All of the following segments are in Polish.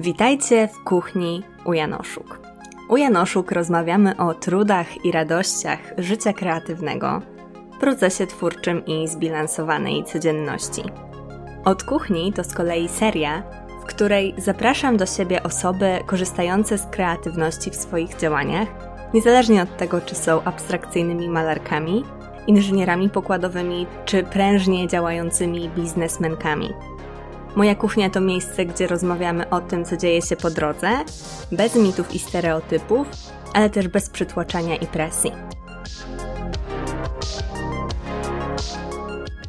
Witajcie w kuchni u Janoszuk. U Janoszuk rozmawiamy o trudach i radościach życia kreatywnego, procesie twórczym i zbilansowanej codzienności. Od kuchni to z kolei seria, w której zapraszam do siebie osoby korzystające z kreatywności w swoich działaniach, niezależnie od tego, czy są abstrakcyjnymi malarkami, inżynierami pokładowymi czy prężnie działającymi biznesmenkami. Moja kuchnia to miejsce, gdzie rozmawiamy o tym, co dzieje się po drodze, bez mitów i stereotypów, ale też bez przytłaczania i presji.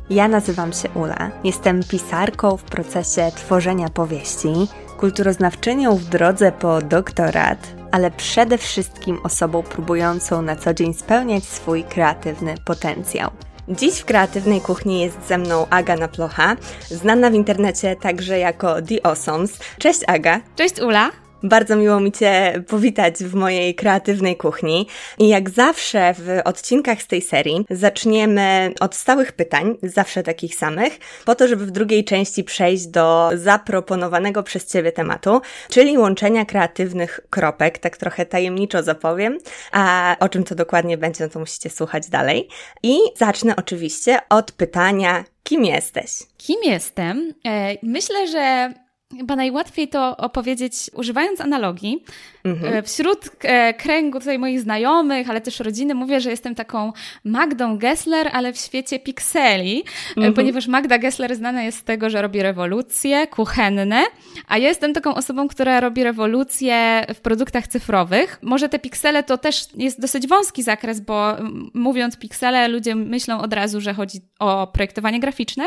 Ja nazywam się Ula. Jestem pisarką w procesie tworzenia powieści, kulturoznawczynią w drodze po doktorat, ale przede wszystkim osobą próbującą na co dzień spełniać swój kreatywny potencjał. Dziś w kreatywnej kuchni jest ze mną Aga Naplocha, znana w internecie także jako The Awesomes. Cześć Aga. Cześć Ula. Bardzo miło mi Cię powitać w mojej kreatywnej kuchni. I jak zawsze w odcinkach z tej serii zaczniemy od stałych pytań, zawsze takich samych, po to, żeby w drugiej części przejść do zaproponowanego przez Ciebie tematu, czyli łączenia kreatywnych kropek, tak trochę tajemniczo zapowiem, a o czym to dokładnie będzie, no to musicie słuchać dalej. I zacznę oczywiście od pytania, kim jesteś? Kim jestem? E, myślę, że Chyba najłatwiej to opowiedzieć używając analogii. Mhm. E, wśród e, kręgu tutaj moich znajomych, ale też rodziny mówię, że jestem taką Magdą Gessler, ale w świecie pikseli, e, mhm. ponieważ Magda Gessler znana jest z tego, że robi rewolucje kuchenne, a ja jestem taką osobą, która robi rewolucje w produktach cyfrowych. Może te piksele to też jest dosyć wąski zakres, bo mówiąc piksele, ludzie myślą od razu, że chodzi o projektowanie graficzne,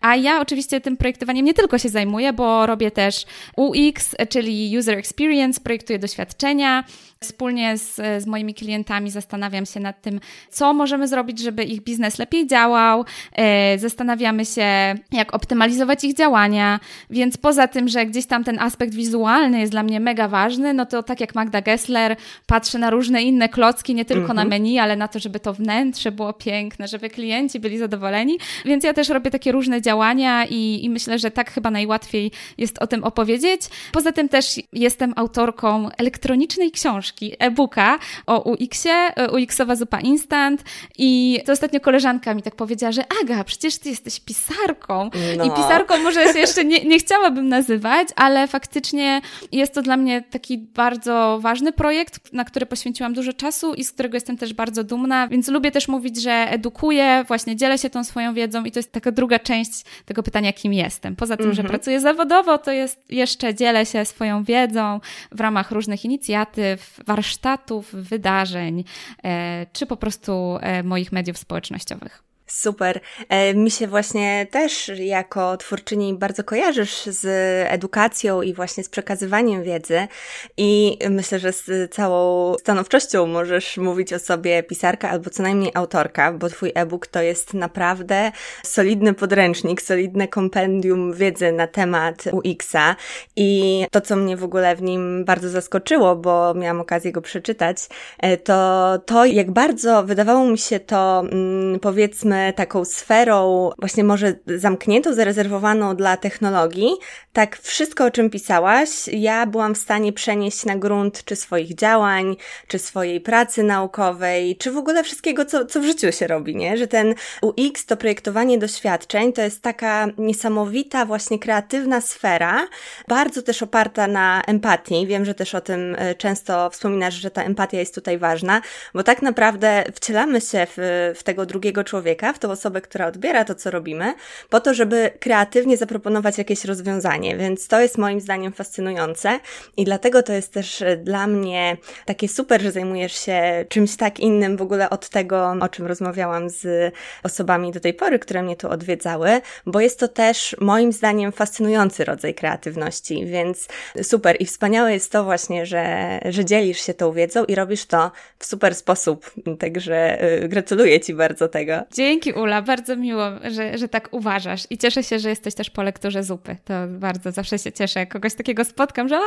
a ja oczywiście tym projektowaniem nie tylko się zajmuję, bo robię też UX, czyli User Experience, projektuję doświadczenia, Wspólnie z, z moimi klientami zastanawiam się nad tym, co możemy zrobić, żeby ich biznes lepiej działał. E, zastanawiamy się, jak optymalizować ich działania. Więc poza tym, że gdzieś tam ten aspekt wizualny jest dla mnie mega ważny, no to tak jak Magda Gessler, patrzę na różne inne klocki, nie tylko na mhm. menu, ale na to, żeby to wnętrze było piękne, żeby klienci byli zadowoleni. Więc ja też robię takie różne działania i, i myślę, że tak chyba najłatwiej jest o tym opowiedzieć. Poza tym też jestem autorką elektronicznej książki książki, e-booka o UX-ie, e, UX-owa zupa instant i to ostatnio koleżanka mi tak powiedziała, że Aga, przecież ty jesteś pisarką no. i pisarką może się jeszcze nie, nie chciałabym nazywać, ale faktycznie jest to dla mnie taki bardzo ważny projekt, na który poświęciłam dużo czasu i z którego jestem też bardzo dumna, więc lubię też mówić, że edukuję, właśnie dzielę się tą swoją wiedzą i to jest taka druga część tego pytania, kim jestem. Poza tym, że mhm. pracuję zawodowo, to jest jeszcze dzielę się swoją wiedzą w ramach różnych inicjatyw, warsztatów, wydarzeń, e, czy po prostu e, moich mediów społecznościowych. Super. E, mi się właśnie też jako twórczyni bardzo kojarzysz z edukacją i właśnie z przekazywaniem wiedzy i myślę, że z całą stanowczością możesz mówić o sobie pisarka albo co najmniej autorka, bo twój e-book to jest naprawdę solidny podręcznik, solidne kompendium wiedzy na temat UX-a i to, co mnie w ogóle w nim bardzo zaskoczyło, bo miałam okazję go przeczytać, e, to to, jak bardzo wydawało mi się to, mm, powiedzmy, taką sferą właśnie może zamkniętą, zarezerwowaną dla technologii, tak wszystko, o czym pisałaś, ja byłam w stanie przenieść na grunt czy swoich działań, czy swojej pracy naukowej, czy w ogóle wszystkiego, co, co w życiu się robi, nie? Że ten UX, to projektowanie doświadczeń, to jest taka niesamowita, właśnie kreatywna sfera, bardzo też oparta na empatii. Wiem, że też o tym e, często wspominasz, że ta empatia jest tutaj ważna, bo tak naprawdę wcielamy się w, w tego drugiego człowieka, w tą osobę, która odbiera to, co robimy, po to, żeby kreatywnie zaproponować jakieś rozwiązanie. Więc to jest moim zdaniem fascynujące i dlatego to jest też e, dla mnie takie super, że zajmujesz się czymś tak innym w ogóle od tego, o czym rozmawiałam z osobami do tej pory, które mnie tu odwiedzały, bo jest to też moim zdaniem fascynujący rodzaj kreatywności, więc super i wspaniałe jest to właśnie, że, że dzielisz się tą wiedzą i robisz to w super sposób, także e, gratuluję Ci bardzo tego. Dzięki Ula, bardzo miło, że, że tak uważasz i cieszę się, że jesteś też po lekturze zupy. To bardzo zawsze się cieszę, kogoś takiego spotkam, że a,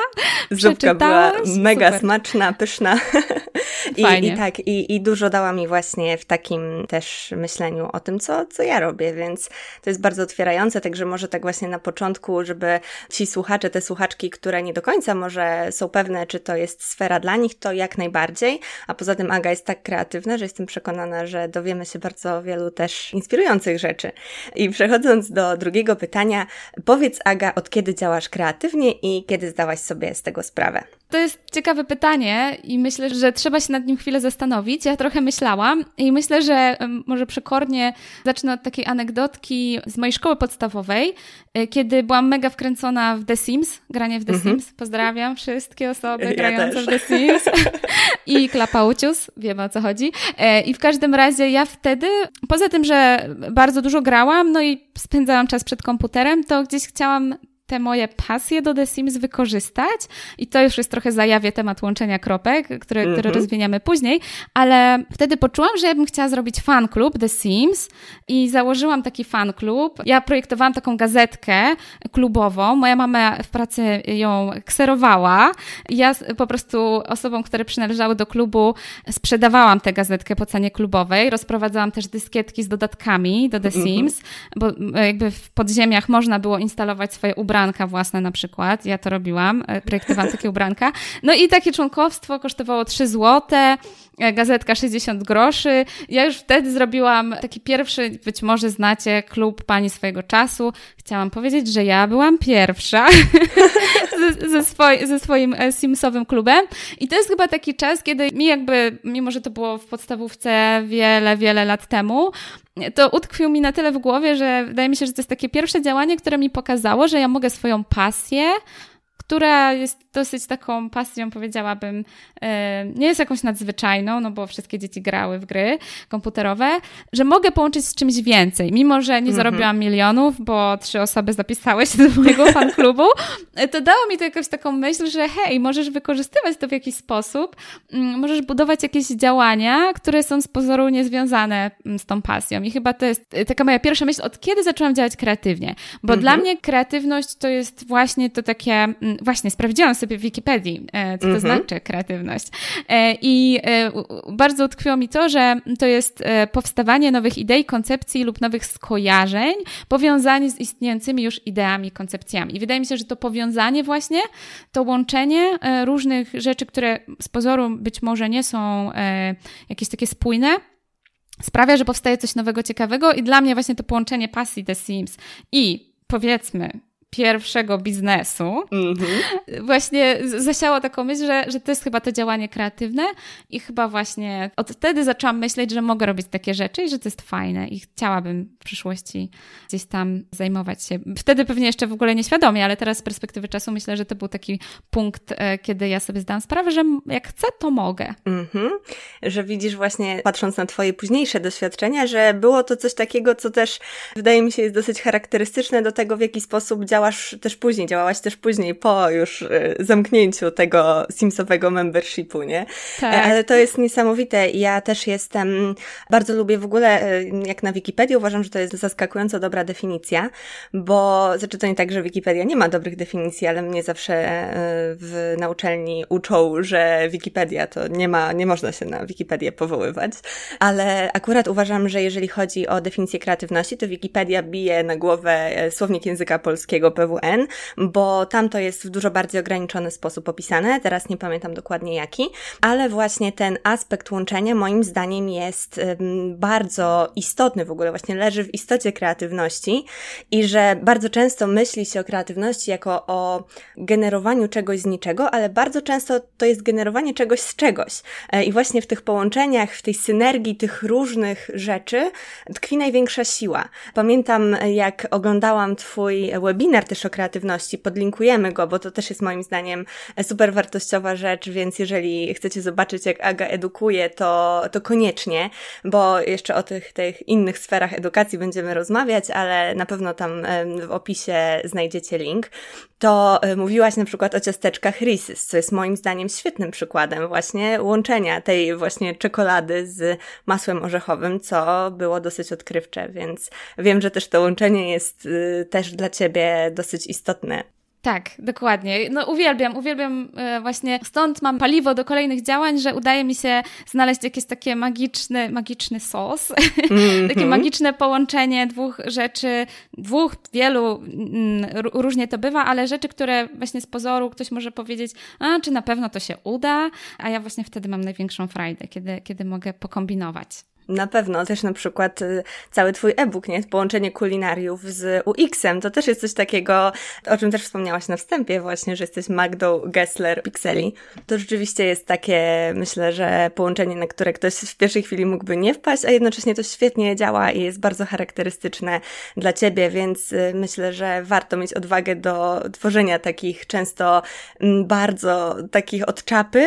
Zupka była mega Super. smaczna, pyszna. I, i tak, i, i dużo dała mi właśnie w takim też myśleniu o tym, co, co ja robię, więc to jest bardzo otwierające, także może tak właśnie na początku, żeby ci słuchacze, te słuchaczki, które nie do końca może są pewne, czy to jest sfera dla nich, to jak najbardziej, a poza tym Aga jest tak kreatywna, że jestem przekonana, że dowiemy się bardzo wielu też inspirujących rzeczy. I przechodząc do drugiego pytania, powiedz Aga, od kiedy działasz kreatywnie i kiedy zdałaś sobie z tego sprawę? To jest ciekawe pytanie i myślę, że trzeba się nad nim chwilę zastanowić. Ja trochę myślałam i myślę, że może przekornie zacznę od takiej anegdotki z mojej szkoły podstawowej, e, kiedy byłam mega wkręcona w The Sims, granie w The mhm. Sims. Pozdrawiam wszystkie osoby ja grające też. w The Sims i Klapaucius, wiemy o co chodzi. E, I w każdym razie ja wtedy, poza tym, że bardzo dużo grałam, no i spędzałam czas przed komputerem, to gdzieś chciałam te moje pasje do The Sims wykorzystać i to już jest trochę zajawie temat łączenia kropek, które, mm -hmm. które rozwiniemy później, ale wtedy poczułam, że ja bym chciała zrobić fan klub The Sims i założyłam taki fan klub. Ja projektowałam taką gazetkę klubową, moja mama w pracy ją kserowała. Ja po prostu osobom, które przynależały do klubu sprzedawałam tę gazetkę po cenie klubowej, rozprowadzałam też dyskietki z dodatkami do The mhm. Sims, mm -hmm. bo jakby w podziemiach można było instalować swoje ubranka ubranka własne na przykład. Ja to robiłam, e, projektowałam takie ubranka. No i takie członkowstwo kosztowało 3 złote, gazetka 60 groszy. Ja już wtedy zrobiłam taki pierwszy, być może znacie, klub Pani swojego czasu. Chciałam powiedzieć, że ja byłam pierwsza ze, ze, swoj, ze swoim e, Simsowym klubem. I to jest chyba taki czas, kiedy mi jakby, mimo że to było w podstawówce wiele, wiele lat temu, to utkwił mi na tyle w głowie, że wydaje mi się, że to jest takie pierwsze działanie, które mi pokazało, że ja mogę swoją pasję która jest dosyć taką pasją, powiedziałabym, e, nie jest jakąś nadzwyczajną, no bo wszystkie dzieci grały w gry komputerowe, że mogę połączyć z czymś więcej. Mimo, że nie mm -hmm. zarobiłam milionów, bo trzy osoby zapisały się do mojego fanklubu, to dało mi to jakąś taką myśl, że hej, możesz wykorzystywać to w jakiś sposób, mm, możesz budować jakieś działania, które są z pozoru niezwiązane mm, z tą pasją. I chyba to jest taka moja pierwsza myśl, od kiedy zaczęłam działać kreatywnie. Bo mm -hmm. dla mnie kreatywność to jest właśnie to takie właśnie sprawdziłam sobie w Wikipedii, e, co to mhm. znaczy kreatywność. E, I e, bardzo utkwiło mi to, że to jest powstawanie nowych idei, koncepcji lub nowych skojarzeń, powiązanie z istniejącymi już ideami, koncepcjami. I wydaje mi się, że to powiązanie właśnie, to łączenie różnych rzeczy, które z pozoru być może nie są jakieś takie spójne, sprawia, że powstaje coś nowego, ciekawego i dla mnie właśnie to połączenie pasji The Sims i powiedzmy pierwszego biznesu, mm-hmm. właśnie zasiało taką myśl, że, że to jest chyba to działanie kreatywne i chyba właśnie od wtedy zaczęłam myśleć, że mogę robić takie rzeczy i że to jest fajne i chciałabym w przyszłości gdzieś tam zajmować się. Wtedy pewnie jeszcze w ogóle nieświadomie, ale teraz z perspektywy czasu myślę, że to był taki punkt, e, kiedy ja sobie zdałam sprawę, że jak chcę, to mogę. Mm-hmm. Że widzisz właśnie, patrząc na twoje późniejsze doświadczenia, że było to coś takiego, co też wydaje mi się jest dosyć charakterystyczne do tego, w jaki sposób działa działasz też później, działałaś też później po już y, zamknięciu tego Simsowego membershipu, nie? Tak. E, ale to jest niesamowite. Ja też jestem, bardzo lubię w ogóle, y, jak na Wikipedii, uważam, że to jest zaskakująco dobra definicja, bo znaczy to nie tak, że Wikipedia nie ma dobrych definicji, ale mnie zawsze y, w, na uczelni uczą, że Wikipedia to nie ma, nie można się na Wikipedię powoływać, ale akurat uważam, że jeżeli chodzi o definicję kreatywności, to Wikipedia bije na głowę słownik języka polskiego PWN, bo tam to jest w dużo bardziej ograniczony sposób opisane, teraz nie pamiętam dokładnie jaki, ale właśnie ten aspekt łączenia moim zdaniem jest bardzo istotny w ogóle, właśnie leży w istocie kreatywności i że bardzo często myśli się o kreatywności jako o generowaniu czegoś z niczego, ale bardzo często to jest generowanie czegoś z czegoś. E, I właśnie w tych połączeniach, w tej synergii tych różnych rzeczy tkwi największa siła. Pamiętam, jak oglądałam Twój webinar też o kreatywności, podlinkujemy go, bo to też jest moim zdaniem super wartościowa rzecz, więc jeżeli chcecie zobaczyć, jak Aga edukuje, to, to koniecznie, bo jeszcze o tych, tych innych sferach edukacji będziemy rozmawiać, ale na pewno tam w opisie znajdziecie link. To e, mówiłaś na przykład o ciasteczkach Reese's, co jest moim zdaniem świetnym przykładem właśnie łączenia tej właśnie czekolady z masłem orzechowym, co było dosyć odkrywcze, więc wiem, że też to łączenie jest y, też dla Ciebie dosyć istotne. Tak, dokładnie. No uwielbiam, uwielbiam e, właśnie, stąd mam paliwo do kolejnych działań, że udaje mi się znaleźć jakieś takie magiczny, magiczny sos, mm-hmm. takie magiczne połączenie dwóch rzeczy, dwóch, wielu, mm, różnie to bywa, ale rzeczy, które właśnie z pozoru ktoś może powiedzieć, a czy na pewno to się uda, a ja właśnie wtedy mam największą frajdę, kiedy, kiedy mogę pokombinować. Na pewno, też na przykład y, cały twój e-book, nie? Połączenie kulinariów z UX-em, to też jest coś takiego, o czym też wspomniałaś na wstępie właśnie, że jesteś Magdą Gessler Pixeli. To rzeczywiście jest takie, myślę, że połączenie, na które ktoś w pierwszej chwili mógłby nie wpaść, a jednocześnie to świetnie działa i jest bardzo charakterystyczne dla ciebie, więc y, myślę, że warto mieć odwagę do tworzenia takich często bardzo takich od czapy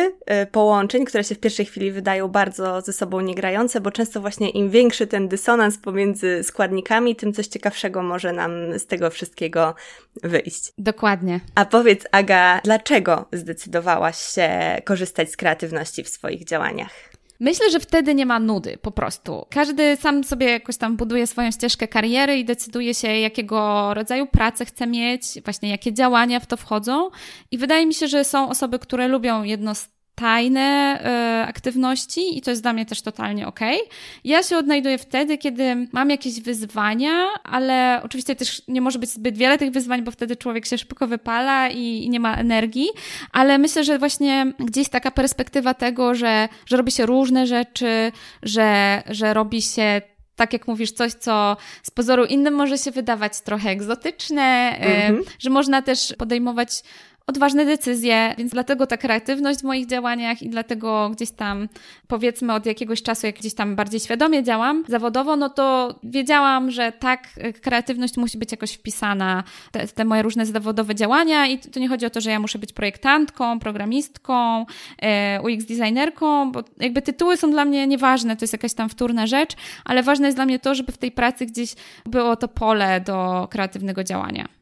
y, połączeń, które się w pierwszej chwili wydają bardzo ze sobą niegrające, bo często często właśnie im większy ten dysonans pomiędzy składnikami, tym coś ciekawszego może nam z tego wszystkiego wyjść. Dokładnie. A powiedz, Aga, dlaczego zdecydowałaś się korzystać z kreatywności w swoich działaniach? Myślę, że wtedy nie ma nudy po prostu. Każdy sam sobie jakoś tam buduje swoją ścieżkę kariery i decyduje się, jakiego rodzaju pracę chce mieć, właśnie jakie działania w to wchodzą. I wydaje mi się, że są osoby, które lubią jedno tajne y, aktywności i to jest dla mnie też totalnie ok. Ja się odnajduję wtedy, kiedy mam jakieś wyzwania, ale oczywiście też nie może być zbyt wiele tych wyzwań, bo wtedy człowiek się szybko wypala i, i nie ma energii, ale myślę, że właśnie gdzieś taka perspektywa tego, że, że robi się różne rzeczy, że, że robi się tak jak mówisz, coś, co z pozoru innym może się wydawać trochę egzotyczne, mm -hmm. że można też podejmować odważne decyzje, więc dlatego ta kreatywność w moich działaniach i dlatego gdzieś tam, powiedzmy od jakiegoś czasu, jak gdzieś tam bardziej świadomie działam zawodowo, no to wiedziałam, że tak, kreatywność musi być jakoś wpisana te, te moje różne zawodowe działania i to nie chodzi o to, że ja muszę być projektantką, programistką, e, UX designerką, bo jakby tytuły są dla mnie nieważne, to jest jakaś tam wtórna rzecz, ale ważne jest dla mnie to, żeby w tej pracy gdzieś było to pole do kreatywnego działania.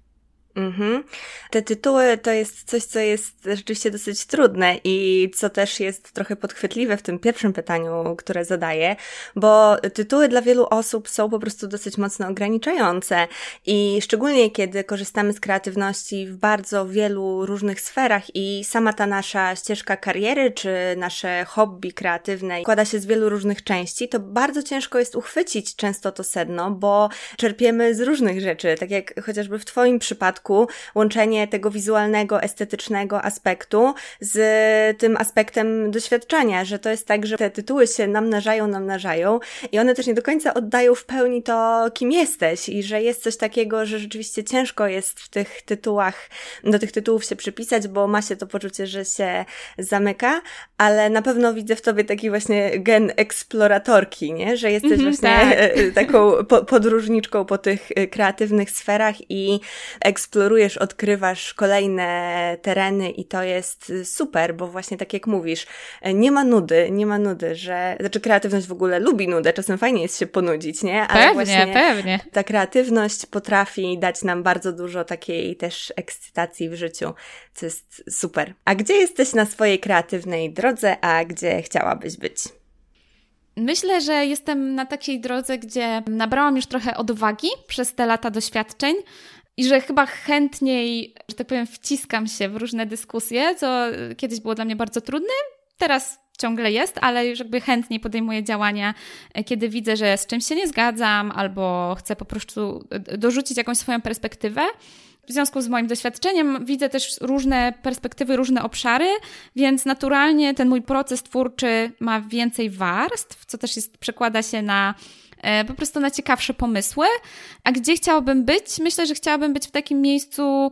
Mhm. Te tytuły to jest coś, co jest rzeczywiście dosyć trudne i co też jest trochę podchwytliwe w tym pierwszym pytaniu, które zadaję, bo tytuły dla wielu osób są po prostu dosyć mocno ograniczające i szczególnie kiedy korzystamy z kreatywności w bardzo wielu różnych sferach i sama ta nasza ścieżka kariery czy nasze hobby kreatywne składa się z wielu różnych części, to bardzo ciężko jest uchwycić często to sedno, bo czerpiemy z różnych rzeczy, tak jak chociażby w Twoim przypadku przypadku łączenie tego wizualnego, estetycznego aspektu z tym aspektem doświadczenia, że to jest tak, że te tytuły się namnażają, namnażają i one też nie do końca oddają w pełni to, kim jesteś i że jest coś takiego, że rzeczywiście ciężko jest w tych tytułach, do tych tytułów się przypisać, bo ma się to poczucie, że się zamyka, ale na pewno widzę w tobie taki właśnie gen eksploratorki, nie? Że jesteś mm -hmm, właśnie tak. taką podróżniczką po tych kreatywnych sferach i eksplorujesz eksplorujesz, odkrywasz kolejne tereny i to jest super, bo właśnie tak jak mówisz, nie ma nudy, nie ma nudy, że, znaczy kreatywność w ogóle lubi nudę, czasem fajnie jest się ponudzić, nie? Ale pewnie, pewnie. Ta kreatywność potrafi dać nam bardzo dużo takiej też ekscytacji w życiu, co jest super. A gdzie jesteś na swojej kreatywnej drodze, a gdzie chciałabyś być? Myślę, że jestem na takiej drodze, gdzie nabrałam już trochę odwagi przez te lata doświadczeń, i że chyba chętniej, że tak powiem, wciskam się w różne dyskusje, co kiedyś było dla mnie bardzo trudne. Teraz ciągle jest, ale już jakby chętniej podejmuję działania, e, kiedy widzę, że z czymś się nie zgadzam albo chcę po prostu dorzucić jakąś swoją perspektywę. W związku z moim doświadczeniem widzę też różne perspektywy, różne obszary, więc naturalnie ten mój proces twórczy ma więcej warstw, co też jest, przekłada się na E, po prostu na ciekawsze pomysły. A gdzie chciałabym być? Myślę, że chciałabym być w takim miejscu,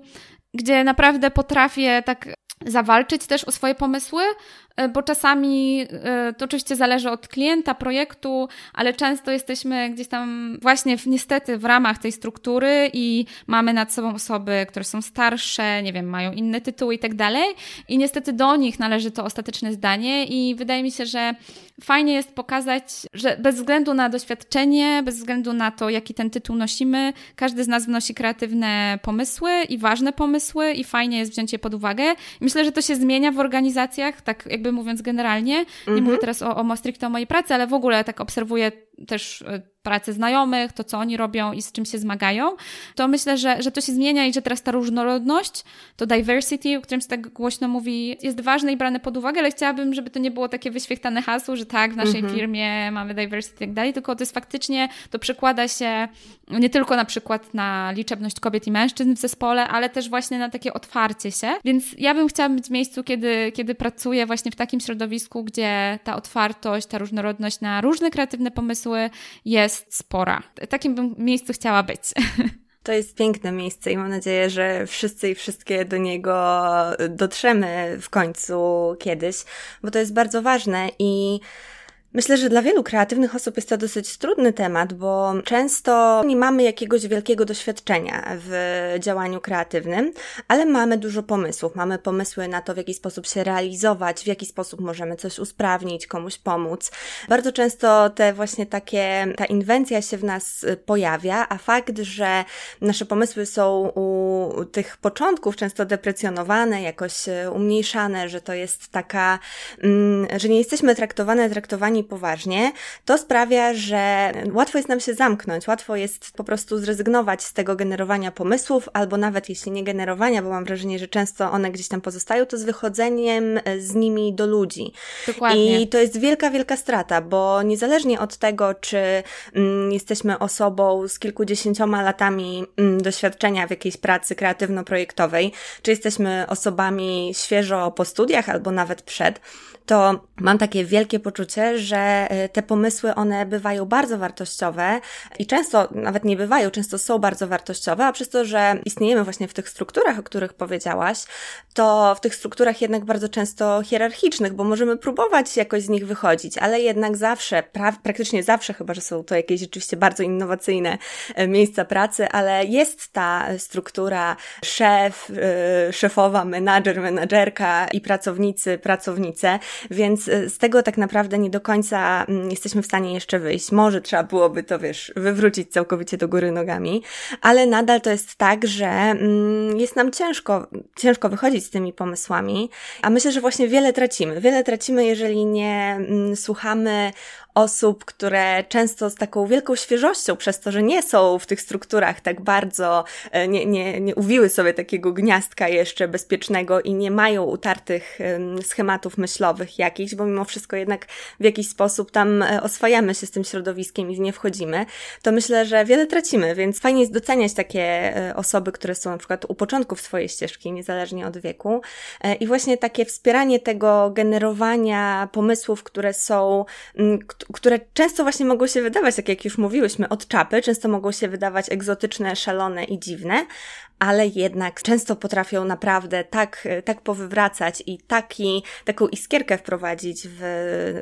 gdzie naprawdę potrafię tak zawalczyć też o swoje pomysły, E, bo czasami e, to oczywiście zależy od klienta, projektu, ale często jesteśmy gdzieś tam właśnie w, niestety w ramach tej struktury i mamy nad sobą osoby, które są starsze, nie wiem, mają inne tytuły i tak dalej i niestety do nich należy to ostateczne zdanie i wydaje mi się, że fajnie jest pokazać, że bez względu na doświadczenie, bez względu na to, jaki ten tytuł nosimy, każdy z nas wnosi kreatywne pomysły i ważne pomysły i fajnie jest wziąć je pod uwagę. myślę, że to się zmienia w organizacjach, tak jakby jakby mówiąc generalnie. Nie mm -hmm. mówię teraz o, o stricte o mojej pracy, ale w ogóle tak obserwuję też e, pracy znajomych, to co oni robią i z czym się zmagają, to myślę, że, że to się zmienia i że teraz ta różnorodność, to diversity, o którym się tak głośno mówi, jest ważne i brane pod uwagę, ale chciałabym, żeby to nie było takie wyświechtane hasło, że tak, w naszej mhm. firmie mamy diversity i tak dalej, tylko to jest faktycznie, to przekłada się nie tylko na przykład na liczebność kobiet i mężczyzn w zespole, ale też właśnie na takie otwarcie się. Więc ja bym chciała być w miejscu, kiedy, kiedy pracuję właśnie w takim środowisku, gdzie ta otwartość, ta różnorodność na różne kreatywne pomysły jest spora. Takim bym miejscu chciała być. To jest piękne miejsce i mam nadzieję, że wszyscy i wszystkie do niego dotrzemy w końcu kiedyś, bo to jest bardzo ważne i Myślę, że dla wielu kreatywnych osób jest to dosyć trudny temat, bo często nie mamy jakiegoś wielkiego doświadczenia w działaniu kreatywnym, ale mamy dużo pomysłów. Mamy pomysły na to, w jaki sposób się realizować, w jaki sposób możemy coś usprawnić, komuś pomóc. Bardzo często te właśnie takie, ta inwencja się w nas pojawia, a fakt, że nasze pomysły są u tych początków często deprecjonowane, jakoś umniejszane, że to jest taka, mm, że nie jesteśmy traktowane, traktowani poważnie, to sprawia, że łatwo jest nam się zamknąć, łatwo jest po prostu zrezygnować z tego generowania pomysłów, albo nawet jeśli nie generowania, bo mam wrażenie, że często one gdzieś tam pozostają, to z wychodzeniem z nimi do ludzi. Dokładnie. I to jest wielka, wielka strata, bo niezależnie od tego, czy mm, jesteśmy osobą z kilkudziesięcioma latami mm, doświadczenia w jakiejś pracy kreatywno-projektowej, czy jesteśmy osobami świeżo po studiach albo nawet przed, to mam takie wielkie poczucie, że y, te pomysły, one bywają bardzo wartościowe i często nawet nie bywają, często są bardzo wartościowe, a przez to, że istniejemy właśnie w tych strukturach, o których powiedziałaś, to w tych strukturach jednak bardzo często hierarchicznych, bo możemy próbować jakoś z nich wychodzić, ale jednak zawsze, pra praktycznie zawsze, chyba że są to jakieś rzeczywiście bardzo innowacyjne e, miejsca pracy, ale jest ta struktura szef, yy, szefowa, menadżer, menadżerka i pracownicy, pracownice, więc z tego tak naprawdę nie do końca mm, jesteśmy w stanie jeszcze wyjść. Może trzeba byłoby to, wiesz, wywrócić całkowicie do góry nogami, ale nadal to jest tak, że mm, jest nam ciężko, ciężko wychodzić z tymi pomysłami, a myślę, że właśnie wiele tracimy. Wiele tracimy, jeżeli nie mm, słuchamy osób, które często z taką wielką świeżością, przez to, że nie są w tych strukturach tak bardzo, e, nie, nie, nie uwiły sobie takiego gniazdka jeszcze bezpiecznego i nie mają utartych schematów myślowych jakichś, bo mimo wszystko jednak w jakiś sposób tam e, oswajamy się z tym środowiskiem i w nie wchodzimy, to myślę, że wiele tracimy, więc fajnie jest doceniać takie e, osoby, które są na przykład u początków swojej ścieżki, niezależnie od wieku. I właśnie takie wspieranie tego generowania pomysłów, które są, które często właśnie mogą się wydawać, tak jak już mówiłyśmy, od czapy, często mogą się wydawać egzotyczne, szalone i dziwne, ale jednak często potrafią naprawdę tak, tak powywracać i taki, taką iskierkę wprowadzić w,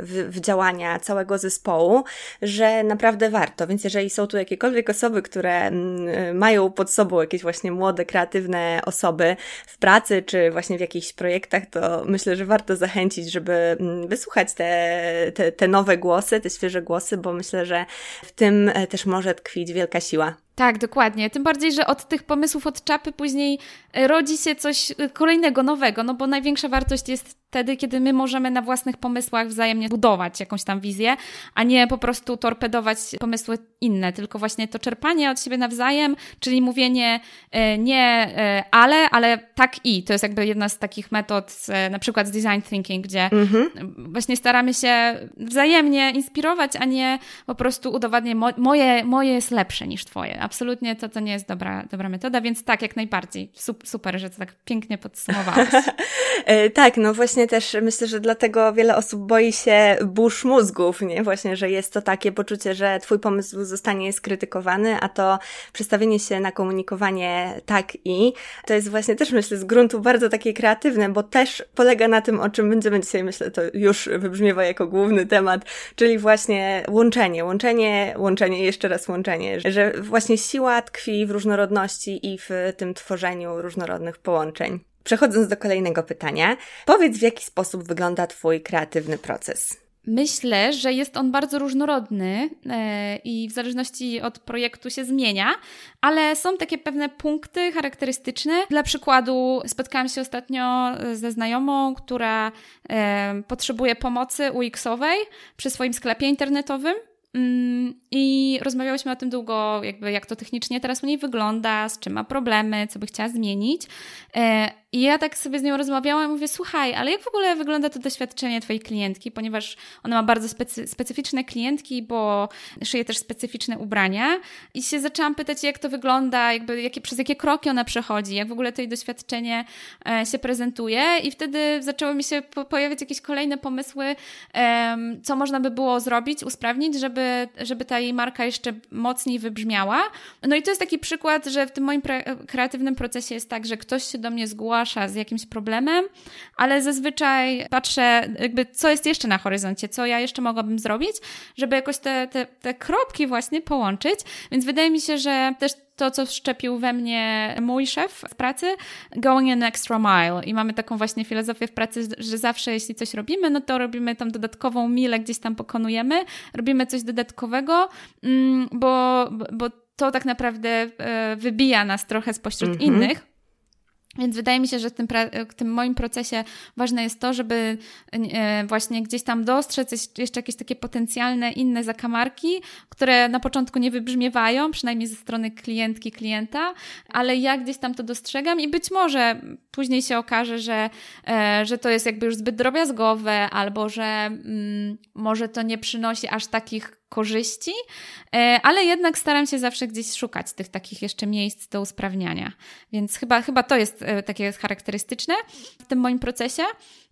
w, w działania całego zespołu, że naprawdę warto. Więc jeżeli są tu jakiekolwiek osoby, które mm, mają pod sobą jakieś właśnie młode, kreatywne osoby w pracy czy właśnie w jakichś projektach, to myślę, że warto zachęcić, żeby mm, wysłuchać te, te, te nowe głosy, te świeże głosy, bo myślę, że w tym e, też może tkwić wielka siła. Tak, dokładnie. Tym bardziej, że od tych pomysłów od czapy później e, rodzi się coś e, kolejnego, nowego, no bo największa wartość jest wtedy, kiedy my możemy na własnych pomysłach wzajemnie budować jakąś tam wizję, a nie po prostu torpedować pomysły inne, tylko właśnie to czerpanie od siebie nawzajem, czyli mówienie e, nie ale, ale tak i. To jest jakby jedna z takich metod, na przykład z design thinking, gdzie mhm. właśnie staramy się wzajemnie inspirować, a nie po prostu udowadniać moje, moje jest lepsze niż twoje absolutnie to, to nie jest dobra, dobra metoda, więc tak, jak najbardziej. Super, że to tak pięknie podsumowałaś. E, tak, no właśnie też myślę, że dlatego wiele osób boi się burz mózgów, nie? Właśnie, że jest to takie poczucie, że twój pomysł zostanie skrytykowany, a to przestawienie się na komunikowanie tak i to jest właśnie też myślę z gruntu bardzo takie kreatywne, bo też polega na tym, o czym będziemy dzisiaj, myślę, to już wybrzmiewa jako główny temat, czyli właśnie łączenie, łączenie, łączenie, jeszcze raz łączenie, że właśnie właśnie siła tkwi w różnorodności i w tym tworzeniu różnorodnych połączeń. Przechodząc do kolejnego pytania, powiedz w jaki sposób wygląda Twój kreatywny proces? Myślę, że jest on bardzo różnorodny e, i w zależności od projektu się zmienia, ale są takie pewne punkty charakterystyczne. Dla przykładu, spotkałam się ostatnio ze znajomą, która e, potrzebuje pomocy UX-owej przy swoim sklepie internetowym I rozmawiałyśmy o tym długo, jakby jak to technicznie teraz u niej wygląda, z czym ma problemy, co by chciała zmienić. E, I ja tak sobie z nią rozmawiałam i mówię, słuchaj, ale jak w ogóle wygląda to doświadczenie twojej klientki, ponieważ ona ma bardzo specy specyficzne klientki, bo szyje też specyficzne ubrania. I się zaczęłam pytać, jak to wygląda, jakby jakie, przez jakie kroki ona przechodzi, jak w ogóle to jej doświadczenie e, się prezentuje. I wtedy zaczęły mi się po pojawiać jakieś kolejne pomysły, co można by było zrobić, usprawnić, żeby żeby, ta jej marka jeszcze mocniej wybrzmiała. No i to jest taki przykład, że w tym moim kreatywnym procesie jest tak, że ktoś się do mnie zgłasza z jakimś problemem, ale zazwyczaj patrzę, jakby co jest jeszcze na horyzoncie, co ja jeszcze mogłabym zrobić, żeby jakoś te, te, te kropki właśnie połączyć. Więc wydaje mi się, że też to, co wszczepił we mnie mój szef w pracy, going an extra mile. I mamy taką właśnie filozofię w pracy, że zawsze jeśli coś robimy, no to robimy tam dodatkową milę, gdzieś tam pokonujemy, robimy coś dodatkowego, mm, bo, bo to tak naprawdę e, wybija nas trochę spośród mm -hmm. innych. Więc wydaje mi się, że w tym, w tym, moim procesie ważne jest to, żeby e, właśnie gdzieś tam dostrzec jeszcze jakieś takie potencjalne inne zakamarki, które na początku nie wybrzmiewają, przynajmniej ze strony klientki, klienta, ale ja gdzieś tam to dostrzegam i być może później się okaże, że, e, że to jest jakby już zbyt drobiazgowe albo że mm, może to nie przynosi aż takich korzyści, e, ale jednak staram się zawsze gdzieś szukać tych takich jeszcze miejsc do usprawniania. Więc chyba, chyba to jest e, takie charakterystyczne w tym moim procesie.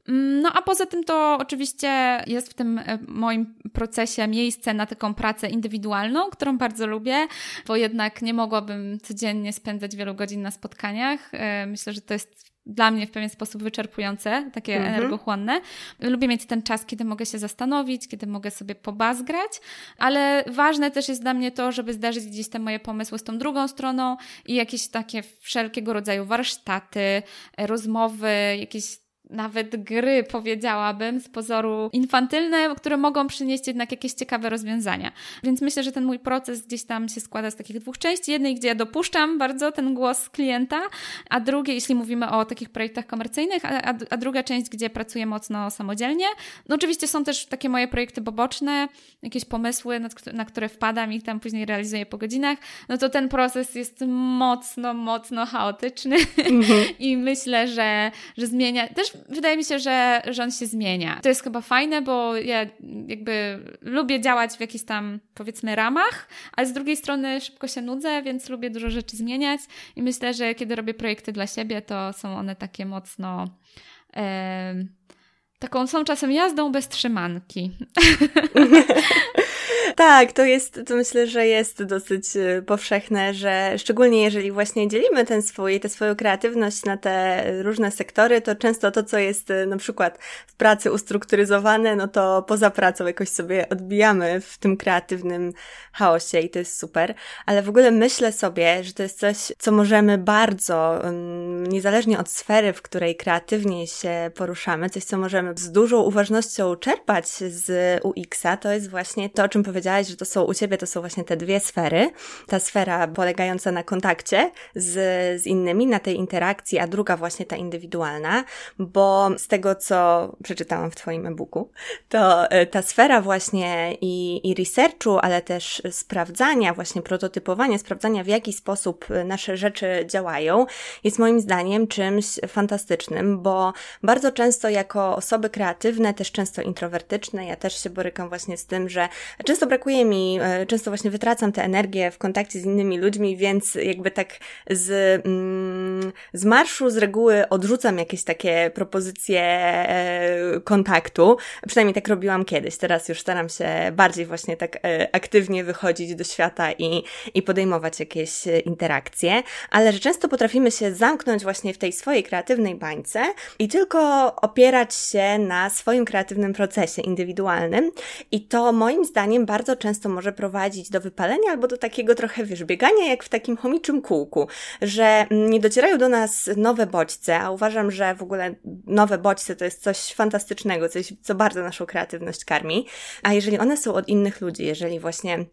Mm, no a poza tym to oczywiście jest w tym e, moim procesie miejsce na taką pracę indywidualną, którą bardzo lubię, bo jednak nie mogłabym codziennie spędzać wielu godzin na spotkaniach. Myślę, że to jest dla mnie w pewien sposób wyczerpujące, takie mhm. energochłonne. Lubię mieć ten czas, kiedy mogę się zastanowić, kiedy mogę sobie pobazgrać, ale ważne też jest dla mnie to, żeby zdarzyć gdzieś te moje pomysły z tą drugą stroną i jakieś takie wszelkiego rodzaju warsztaty, rozmowy, jakieś nawet gry, powiedziałabym, z pozoru infantylne, które mogą przynieść jednak jakieś ciekawe rozwiązania. Więc myślę, że ten mój proces gdzieś tam się składa z takich dwóch części. Jednej, gdzie ja dopuszczam bardzo ten głos klienta, a drugiej, jeśli mówimy o takich projektach komercyjnych, a, a, a druga część, gdzie pracuję mocno samodzielnie. No oczywiście są też takie moje projekty poboczne, jakieś pomysły, na, na które wpadam i tam później realizuję po godzinach. No to ten proces jest mocno, mocno chaotyczny mhm. i myślę, że, że zmienia. Też wydaje mi się, że, on się zmienia. To jest chyba fajne, bo ja jakby lubię działać w jakichś tam powiedzmy ramach, ale z drugiej strony szybko się nudzę, więc lubię dużo rzeczy zmieniać i myślę, że kiedy robię projekty dla siebie, to są one takie mocno. Taką są czasem jazdą bez trzymanki. Tak, to jest, to myślę, że jest dosyć y, powszechne, że szczególnie jeżeli właśnie dzielimy ten swój, tę swoją kreatywność na te różne sektory, to często to, co jest y, na przykład w pracy ustrukturyzowane, no to poza pracą jakoś sobie odbijamy w tym kreatywnym chaosie i to jest super. Ale w ogóle myślę sobie, że to jest coś, co możemy bardzo, niezależnie od sfery, w której kreatywnie się poruszamy, coś, co możemy z dużą uważnością czerpać z UX-a, to jest właśnie to, o czym powiedziałam powiedziałaś, że to są u Ciebie to są właśnie te dwie sfery. Ta sfera polegająca na kontakcie z, z innymi, na tej interakcji, a druga właśnie ta indywidualna, bo z tego, co przeczytałam w Twoim e-booku, to e, ta sfera właśnie i, i researchu, ale też sprawdzania, właśnie prototypowania, sprawdzania w jaki sposób nasze rzeczy działają, jest moim zdaniem czymś fantastycznym, bo bardzo często jako osoby kreatywne, też często introwertyczne, ja też się borykam właśnie z tym, że często brakuje mi, e, często właśnie wytracam tę energię w kontakcie z innymi ludźmi, więc jakby tak z, mm, z marszu z reguły odrzucam jakieś takie propozycje e, kontaktu. Przynajmniej tak robiłam kiedyś. Teraz już staram się bardziej właśnie tak e, aktywnie wychodzić do świata i, i podejmować jakieś interakcje, ale że często potrafimy się zamknąć właśnie w tej swojej kreatywnej bańce i tylko opierać się na swoim kreatywnym procesie indywidualnym i to moim zdaniem bardzo często może prowadzić do wypalenia albo do takiego trochę, wiesz, biegania jak w takim chomiczym kółku, że nie docierają do nas nowe bodźce, a uważam, że w ogóle nowe bodźce to jest coś fantastycznego, coś, co bardzo naszą kreatywność karmi, a jeżeli one są od innych ludzi, jeżeli właśnie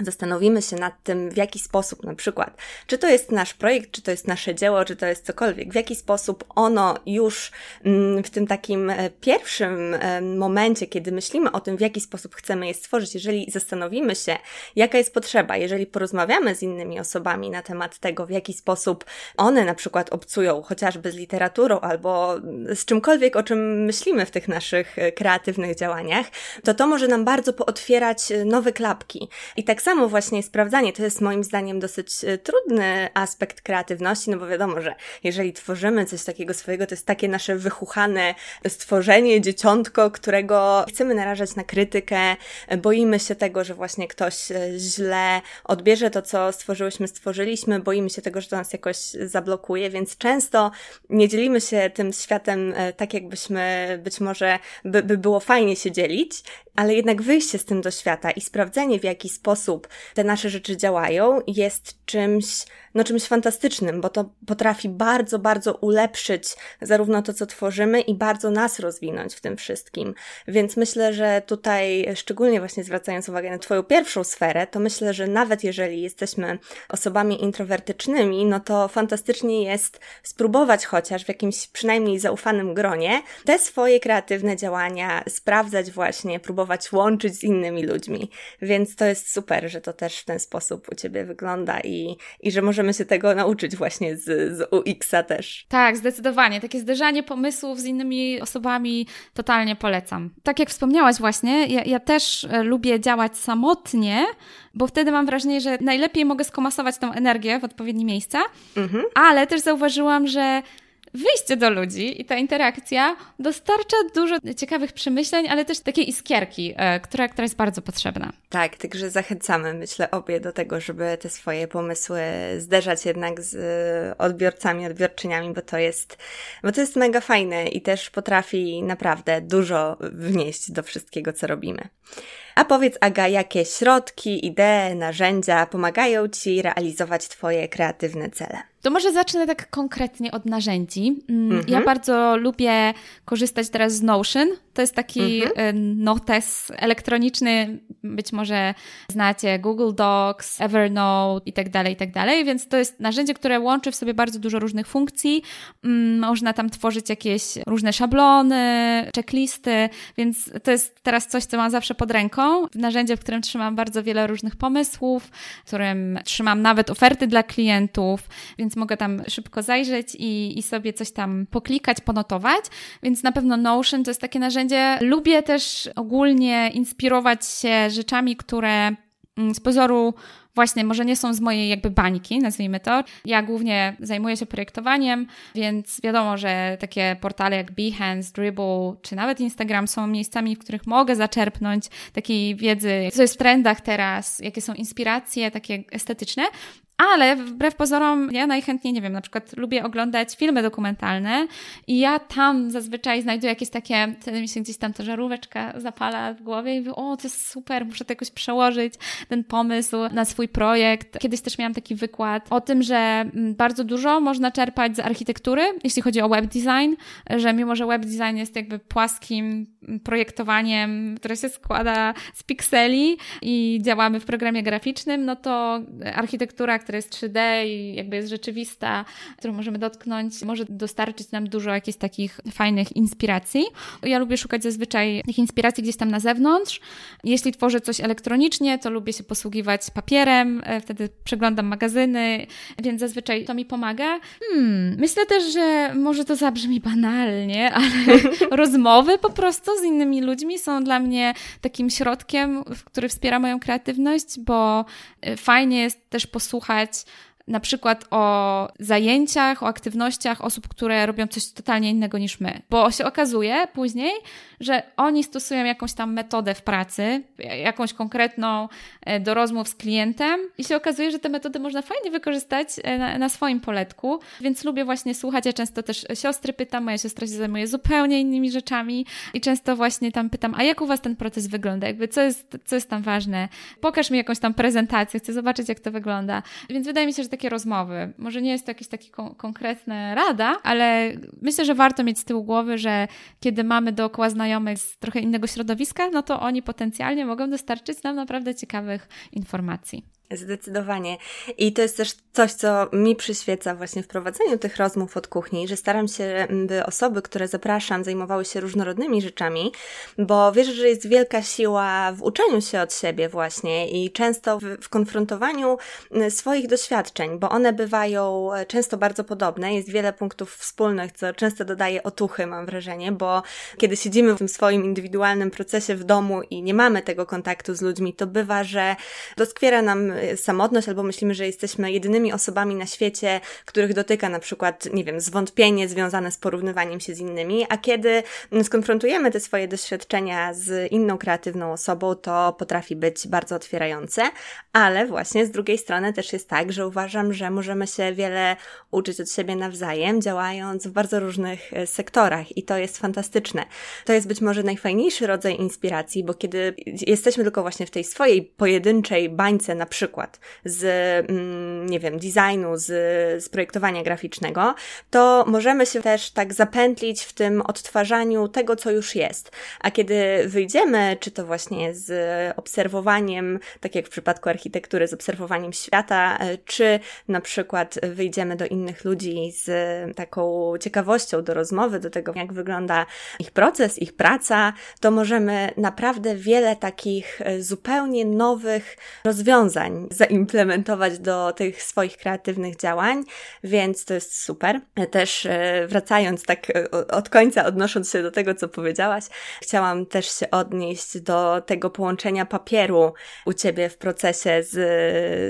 zastanowimy się nad tym, w jaki sposób na przykład, czy to jest nasz projekt, czy to jest nasze dzieło, czy to jest cokolwiek, w jaki sposób ono już mm, w tym takim e, pierwszym e, momencie, kiedy myślimy o tym, w jaki sposób chcemy je stworzyć, jeżeli zastanowimy się, jaka jest potrzeba, jeżeli porozmawiamy z innymi osobami na temat tego, w jaki sposób one na przykład obcują chociażby z literaturą albo z czymkolwiek, o czym myślimy w tych naszych e, kreatywnych działaniach, to to może nam bardzo pootwierać nowe klapki. I tak samo właśnie sprawdzanie to jest moim zdaniem dosyć e, trudny aspekt kreatywności, no bo wiadomo, że jeżeli tworzymy coś takiego swojego, to jest takie nasze wychuchane stworzenie, dzieciątko, którego chcemy narażać na krytykę, boimy się tego, że właśnie ktoś e, źle odbierze to, co stworzyłyśmy, stworzyliśmy, boimy się tego, że to nas jakoś zablokuje, więc często nie dzielimy się tym światem e, tak, jakbyśmy być może by, by było fajnie się dzielić, ale jednak wyjście z tym do świata i sprawdzenie, w jaki sposób te nasze rzeczy działają, jest czymś, no czymś fantastycznym, bo to potrafi bardzo, bardzo ulepszyć zarówno to, co tworzymy i bardzo nas rozwinąć w tym wszystkim. Więc myślę, że tutaj, szczególnie właśnie zwracając uwagę na Twoją pierwszą sferę, to myślę, że nawet jeżeli jesteśmy osobami introwertycznymi, no to fantastycznie jest spróbować chociaż w jakimś przynajmniej zaufanym gronie te swoje kreatywne działania sprawdzać właśnie, próbować łączyć z innymi ludźmi. Więc to jest super, że to też w ten sposób u Ciebie wygląda i, i że możemy się tego nauczyć właśnie z, z UX-a też. Tak, zdecydowanie. Takie zderzanie pomysłów z innymi osobami totalnie polecam. Tak jak wspomniałaś właśnie, ja, ja też e, lubię działać samotnie, bo wtedy mam wrażenie, że najlepiej mogę skomasować tą energię w odpowiednie miejsca, mhm. ale też zauważyłam, że wyjście do ludzi i ta interakcja dostarcza dużo ciekawych przemyśleń, ale też takiej iskierki, e, która, która jest bardzo potrzebna. Tak, także zachęcamy, myślę, obie do tego, żeby te swoje pomysły zderzać jednak z odbiorcami, odbiorczyniami, bo to jest, bo to jest mega fajne i też potrafi naprawdę dużo wnieść do wszystkiego, co robimy. A powiedz, Aga, jakie środki, idee, narzędzia pomagają Ci realizować Twoje kreatywne cele? To może zacznę tak konkretnie od narzędzi. Mm, ja mhm. bardzo lubię korzystać teraz z Notion. To jest taki mhm. Y, notes elektroniczny, być może znacie Google Docs, Evernote i tak dalej, i tak dalej, więc to jest narzędzie, które łączy w sobie bardzo dużo różnych funkcji. Mm, można tam tworzyć jakieś różne szablony, checklisty, więc to jest teraz coś, co mam zawsze pod ręką. Narzędzie, w którym trzymam bardzo wiele różnych pomysłów, w którym trzymam nawet oferty dla klientów, więc mogę tam szybko zajrzeć i, i sobie coś tam poklikać, ponotować. Więc na pewno Notion to jest takie narzędzie. Lubię też ogólnie inspirować się rzeczami, które mm, z pozoru właśnie może nie są z mojej jakby bańki, nazwijmy to. Ja głównie zajmuję się projektowaniem, więc wiadomo, że takie portale jak Behance, Dribble czy nawet Instagram są miejscami, w których mogę zaczerpnąć takiej wiedzy, co jest w trendach teraz, jakie są inspiracje takie estetyczne, ale wbrew pozorom, ja najchętniej, nie wiem, na przykład lubię oglądać filmy dokumentalne i ja tam zazwyczaj znajduję jakieś takie, wtedy mi się gdzieś tam ta żaróweczka zapala w głowie i mówię, o, to jest super, muszę to jakoś przełożyć, ten pomysł na swój projekt. Kiedyś też miałam taki wykład o tym, że mm, bardzo dużo można czerpać z architektury, jeśli chodzi o web design, że mimo, że web design jest jakby płaskim projektowaniem, które się składa z pikseli i działamy w programie graficznym, no to architektura, która jest 3D i jakby jest rzeczywista, którą możemy dotknąć, może dostarczyć nam dużo jakichś takich fajnych inspiracji. Ja lubię szukać zazwyczaj tych inspiracji gdzieś tam na zewnątrz. Jeśli tworzę coś elektronicznie, to lubię się posługiwać papierem, e, wtedy przeglądam magazyny, więc zazwyczaj to mi pomaga. Hmm, myślę też, że może to zabrzmi banalnie, ale rozmowy po prostu z innymi ludźmi są dla mnie takim środkiem, który wspiera moją kreatywność, bo e, fajnie jest też posłuchać na przykład o zajęciach, o aktywnościach osób, które robią coś totalnie innego niż my. Bo się okazuje później, że oni stosują jakąś tam metodę w pracy, jakąś konkretną e, do rozmów z klientem i się okazuje, że te metody można fajnie wykorzystać e, na, na swoim poletku, więc lubię właśnie słuchać. Ja często też siostry pytam, moja siostra się zajmuje zupełnie innymi rzeczami i często właśnie tam pytam, a jak u Was ten proces wygląda? Jakby co jest, co jest tam ważne? Pokaż mi jakąś tam prezentację, chcę zobaczyć, jak to wygląda. Więc wydaje mi się, że takie rozmowy. Może nie jest to jakaś taka kon konkretna rada, ale myślę, że warto mieć z tyłu głowy, że kiedy mamy dookoła znajomych z trochę innego środowiska, no to oni potencjalnie mogą dostarczyć nam naprawdę ciekawych informacji. Zdecydowanie. I to jest też coś, co mi przyświeca właśnie w prowadzeniu tych rozmów od kuchni, że staram się, by osoby, które zapraszam, zajmowały się różnorodnymi rzeczami, bo wierzę, że jest wielka siła w uczeniu się od siebie właśnie i często w, w konfrontowaniu swoich doświadczeń, bo one bywają e, często bardzo podobne. Jest wiele punktów wspólnych, co często dodaje otuchy, mam wrażenie, bo kiedy siedzimy w tym swoim indywidualnym procesie w domu i nie mamy tego kontaktu z ludźmi, to bywa, że doskwiera nam samotność, albo myślimy, że jesteśmy jedynymi osobami na świecie, których dotyka na przykład, nie wiem, zwątpienie związane z porównywaniem się z innymi, a kiedy skonfrontujemy te swoje doświadczenia z inną kreatywną osobą, to potrafi być bardzo otwierające, ale właśnie z drugiej strony też jest tak, że uważam, że możemy się wiele uczyć od siebie nawzajem, działając w bardzo różnych e, sektorach i to jest fantastyczne. To jest być może najfajniejszy rodzaj inspiracji, bo kiedy jesteśmy tylko właśnie w tej swojej pojedynczej bańce na przykład, przykład z, mm, nie wiem, designu, z, z projektowania graficznego, to możemy się też tak zapętlić w tym odtwarzaniu tego, co już jest. A kiedy wyjdziemy, czy to właśnie z obserwowaniem, tak jak w przypadku architektury, z obserwowaniem świata, e, czy na przykład wyjdziemy do innych ludzi z taką ciekawością do rozmowy, do tego, jak wygląda ich proces, ich praca, to możemy naprawdę wiele takich e, zupełnie nowych rozwiązań zaimplementować do tych swoich kreatywnych działań, więc to jest super. Też e, wracając tak e, od końca, odnosząc się do tego, co powiedziałaś, chciałam też się odnieść do tego połączenia papieru u Ciebie w procesie z,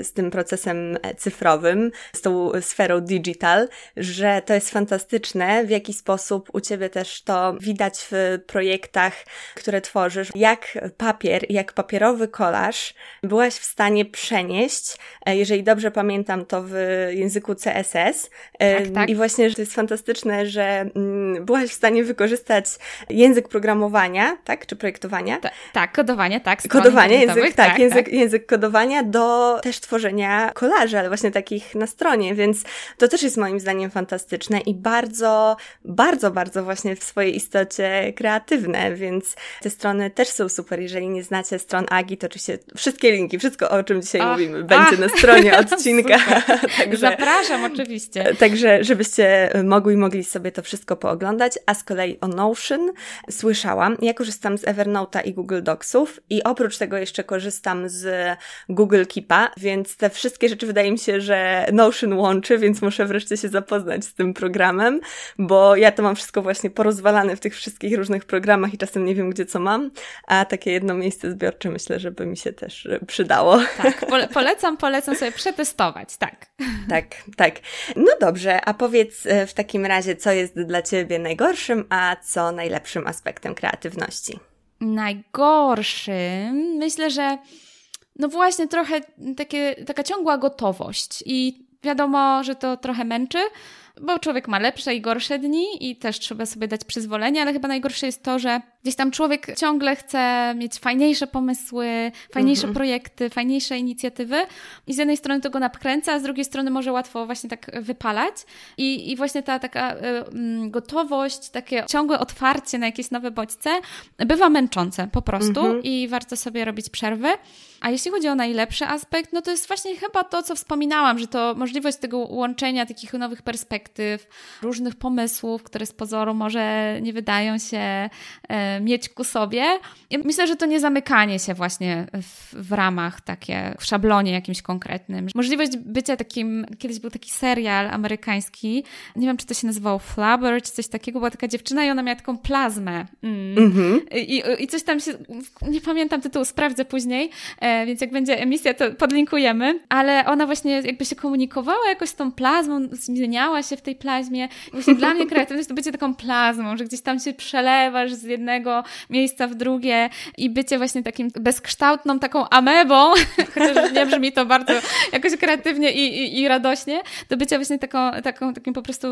z tym procesem cyfrowym, z tą sferą digital, że to jest fantastyczne, w jaki sposób u Ciebie też to widać w projektach, które tworzysz, jak papier, jak papierowy kolaż byłaś w stanie przenieść przenieść, e, jeżeli dobrze pamiętam, to w języku CSS. E, tak, tak. I właśnie że to jest fantastyczne, że mm, byłaś w stanie wykorzystać język programowania, tak? Czy projektowania? Ta, tak, kodowania, tak. Kodowanie, język, tak, tak, język, tak. język kodowania do też tworzenia kolaży, ale właśnie takich na stronie, więc to też jest moim zdaniem fantastyczne i bardzo, bardzo, bardzo właśnie w swojej istocie kreatywne, więc te strony też są super. Jeżeli nie znacie stron Agi, to oczywiście wszystkie linki, wszystko o czym dzisiaj mówimy, będzie Ach, na stronie odcinka. także, Zapraszam oczywiście. Także, żebyście mogli mogli sobie to wszystko pooglądać. A z kolei o Notion słyszałam. Ja korzystam z Evernote'a i Google Docsów i oprócz tego jeszcze korzystam z Google Keepa, więc te wszystkie rzeczy wydaje mi się, że Notion łączy, więc muszę wreszcie się zapoznać z tym programem, bo ja to mam wszystko właśnie porozwalane w tych wszystkich różnych programach i czasem nie wiem, gdzie co mam, a takie jedno miejsce zbiorcze myślę, żeby mi się też przydało. Tak, polecam, polecam sobie przetestować, tak. Tak, tak. No dobrze, a powiedz e, w takim razie, co jest dla Ciebie najgorszym, a co najlepszym aspektem kreatywności? Najgorszym? Myślę, że no właśnie trochę takie, taka ciągła gotowość i wiadomo, że to trochę męczy, bo człowiek ma lepsze i gorsze dni i też trzeba sobie dać przyzwolenie, ale chyba najgorsze jest to, że gdzieś tam człowiek ciągle chce mieć fajniejsze pomysły, fajniejsze mhm. projekty, fajniejsze inicjatywy i z jednej strony to go napkręca, a z drugiej strony może łatwo właśnie tak wypalać i, i właśnie ta taka y, y, gotowość, takie ciągłe otwarcie na jakieś nowe bodźce bywa męczące po prostu mhm. i warto sobie robić przerwy. A jeśli chodzi o najlepszy aspekt, no to jest właśnie chyba to, co wspominałam, że to możliwość tego łączenia takich nowych perspektyw, różnych pomysłów, które z pozoru może nie wydają się e, mieć ku sobie. I myślę, że to nie zamykanie się właśnie w, w ramach takie, w szablonie jakimś konkretnym. Możliwość bycia takim, kiedyś był taki serial amerykański, nie wiem, czy to się nazywało Flubber, czy coś takiego, była taka dziewczyna i ona miała taką plazmę. Mm. -hmm. I, I coś tam się, nie pamiętam tytułu, sprawdzę później, E, więc jak będzie emisja, to podlinkujemy. Ale ona właśnie jakby się komunikowała jakoś z tą plazmą, zmieniała się w tej plazmie. I właśnie dla mnie kreatywność to bycie taką plazmą, że gdzieś tam się przelewasz z jednego miejsca w drugie i bycie właśnie takim bezkształtną taką amebą, chociaż nie brzmi to bardzo jakoś kreatywnie i, i, i radośnie, do bycia właśnie taką, taką, takim po prostu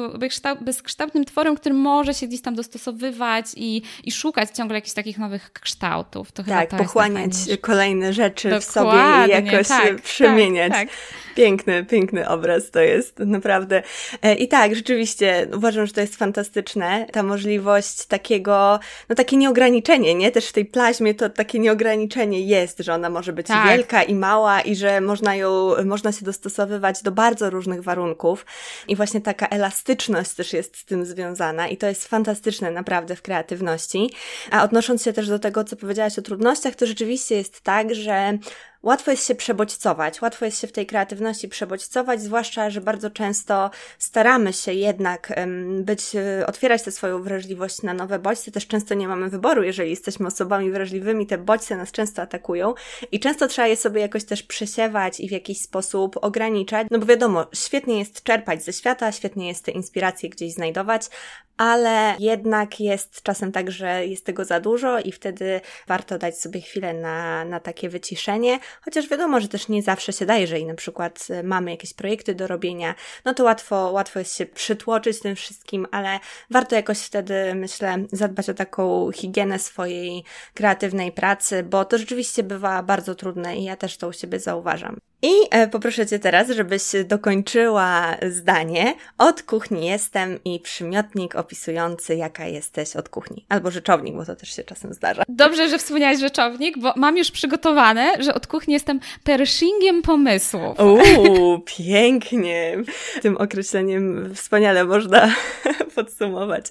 bezkształtnym tworem, który może się gdzieś tam dostosowywać i, i szukać ciągle jakichś takich nowych kształtów. To tak, pochłaniać kolejne rzeczy Dokładnie, w sobie i jakoś tak, przemieniać. Tak, tak. Piękny, piękny obraz to jest, naprawdę. E, I tak, rzeczywiście, uważam, że to jest fantastyczne, ta możliwość takiego, no takie nieograniczenie, nie? Też w tej plaźmie to takie nieograniczenie jest, że ona może być tak. wielka i mała i że można ją, można się dostosowywać do bardzo różnych warunków i właśnie taka elastyczność też jest z tym związana i to jest fantastyczne naprawdę w kreatywności. A odnosząc się też do tego, co powiedziałaś o trudnościach, to rzeczywiście jest tak, że Łatwo jest się przebodźcować, łatwo jest się w tej kreatywności przebodźcować, zwłaszcza, że bardzo często staramy się jednak być, e, otwierać tę swoją wrażliwość na nowe bodźce. Też często nie mamy wyboru, jeżeli jesteśmy osobami wrażliwymi, te bodźce nas często atakują i często trzeba je sobie jakoś też przesiewać i w jakiś sposób ograniczać. No bo wiadomo, świetnie jest czerpać ze świata, świetnie jest te inspiracje gdzieś znajdować, ale jednak jest czasem tak, że jest tego za dużo i wtedy warto dać sobie chwilę na, na takie wyciszenie, chociaż wiadomo, że też nie zawsze się da, jeżeli na przykład y, mamy jakieś projekty do robienia, no to łatwo, łatwo jest się przytłoczyć tym wszystkim, ale warto jakoś wtedy, myślę, zadbać o taką higienę swojej kreatywnej pracy, bo to rzeczywiście bywa bardzo trudne i ja też to u siebie zauważam. I e, poproszę Cię teraz, żebyś dokończyła zdanie. Od kuchni jestem i przymiotnik opisujący, jaka jesteś od kuchni. Albo rzeczownik, bo to też się czasem zdarza. Dobrze, że wspomniałeś rzeczownik, bo mam już przygotowane, że od kuchni jestem pershingiem pomysłów. Uuu, pięknie. Tym określeniem wspaniale można podsumować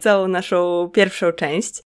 całą naszą pierwszą część.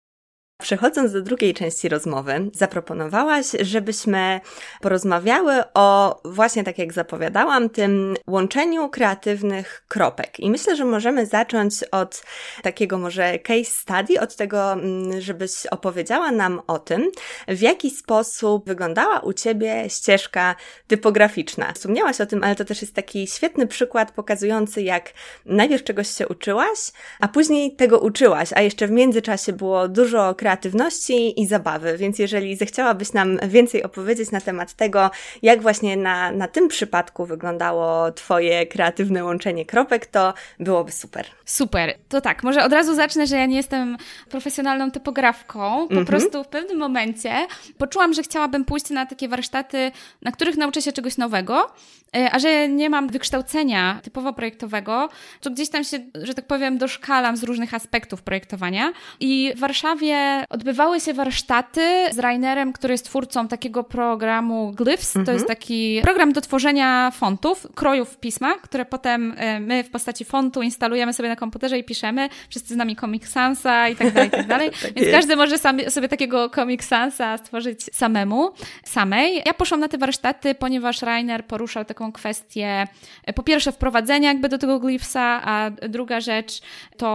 Przechodząc do drugiej części rozmowy, zaproponowałaś, żebyśmy porozmawiały o właśnie tak jak zapowiadałam, tym łączeniu kreatywnych kropek. I myślę, że możemy zacząć od takiego może case study, od tego, mm, żebyś opowiedziała nam o tym, w jaki sposób wyglądała u Ciebie ścieżka typograficzna. Wspomniałaś o tym, ale to też jest taki świetny przykład pokazujący, jak najpierw czegoś się uczyłaś, a później tego uczyłaś, a jeszcze w międzyczasie było dużo kreatywności i zabawy. Więc jeżeli zechciałabyś nam więcej opowiedzieć na temat tego, jak właśnie na, na tym przypadku wyglądało Twoje kreatywne łączenie kropek, to byłoby super. Super. To tak, może od razu zacznę, że ja nie jestem profesjonalną typografką. Po mm -hmm. prostu w pewnym momencie poczułam, że chciałabym pójść na takie warsztaty, na których nauczę się czegoś nowego, e, a że nie mam wykształcenia typowo projektowego, to gdzieś tam się, że tak powiem, doszkalam z różnych aspektów projektowania. I w Warszawie odbywały się warsztaty z Rainerem, który jest twórcą takiego programu Glyphs. Mhm. To jest taki program do tworzenia fontów, krojów pisma, które potem e, my w postaci fontu instalujemy sobie na komputerze i piszemy. Wszyscy z nami Comic Sansa i tak dalej, i tak dalej. tak Więc jest. każdy może sam, sobie takiego Comic Sansa stworzyć samemu, samej. Ja poszłam na te warsztaty, ponieważ Rainer poruszał taką kwestię e, po pierwsze wprowadzenia jakby do tego Glyphsa, a druga rzecz to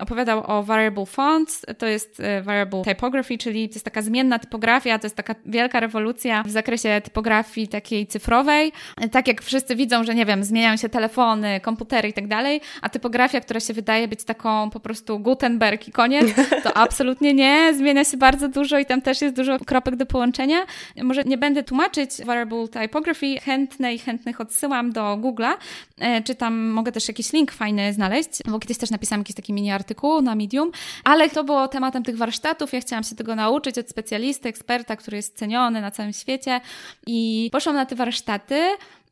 opowiadał o variable fonts. To jest variable Variable Typography, czyli to jest taka zmienna typografia, to jest taka wielka rewolucja w zakresie typografii takiej cyfrowej. Tak jak wszyscy widzą, że nie wiem, zmieniają się telefony, komputery i tak dalej, a typografia, która się wydaje być taką po prostu Gutenberg i koniec, to absolutnie nie, zmienia się bardzo dużo i tam też jest dużo kropek do połączenia. Może nie będę tłumaczyć Variable Typography, chętne i chętnych odsyłam do Google'a, e, czy tam mogę też jakiś link fajny znaleźć, bo kiedyś też napisałam jakiś taki mini artykuł na Medium, ale to było tematem tych warsztatów, Ja chciałam się tego nauczyć od specjalisty, eksperta, który jest ceniony na całym świecie i poszłam na te warsztaty.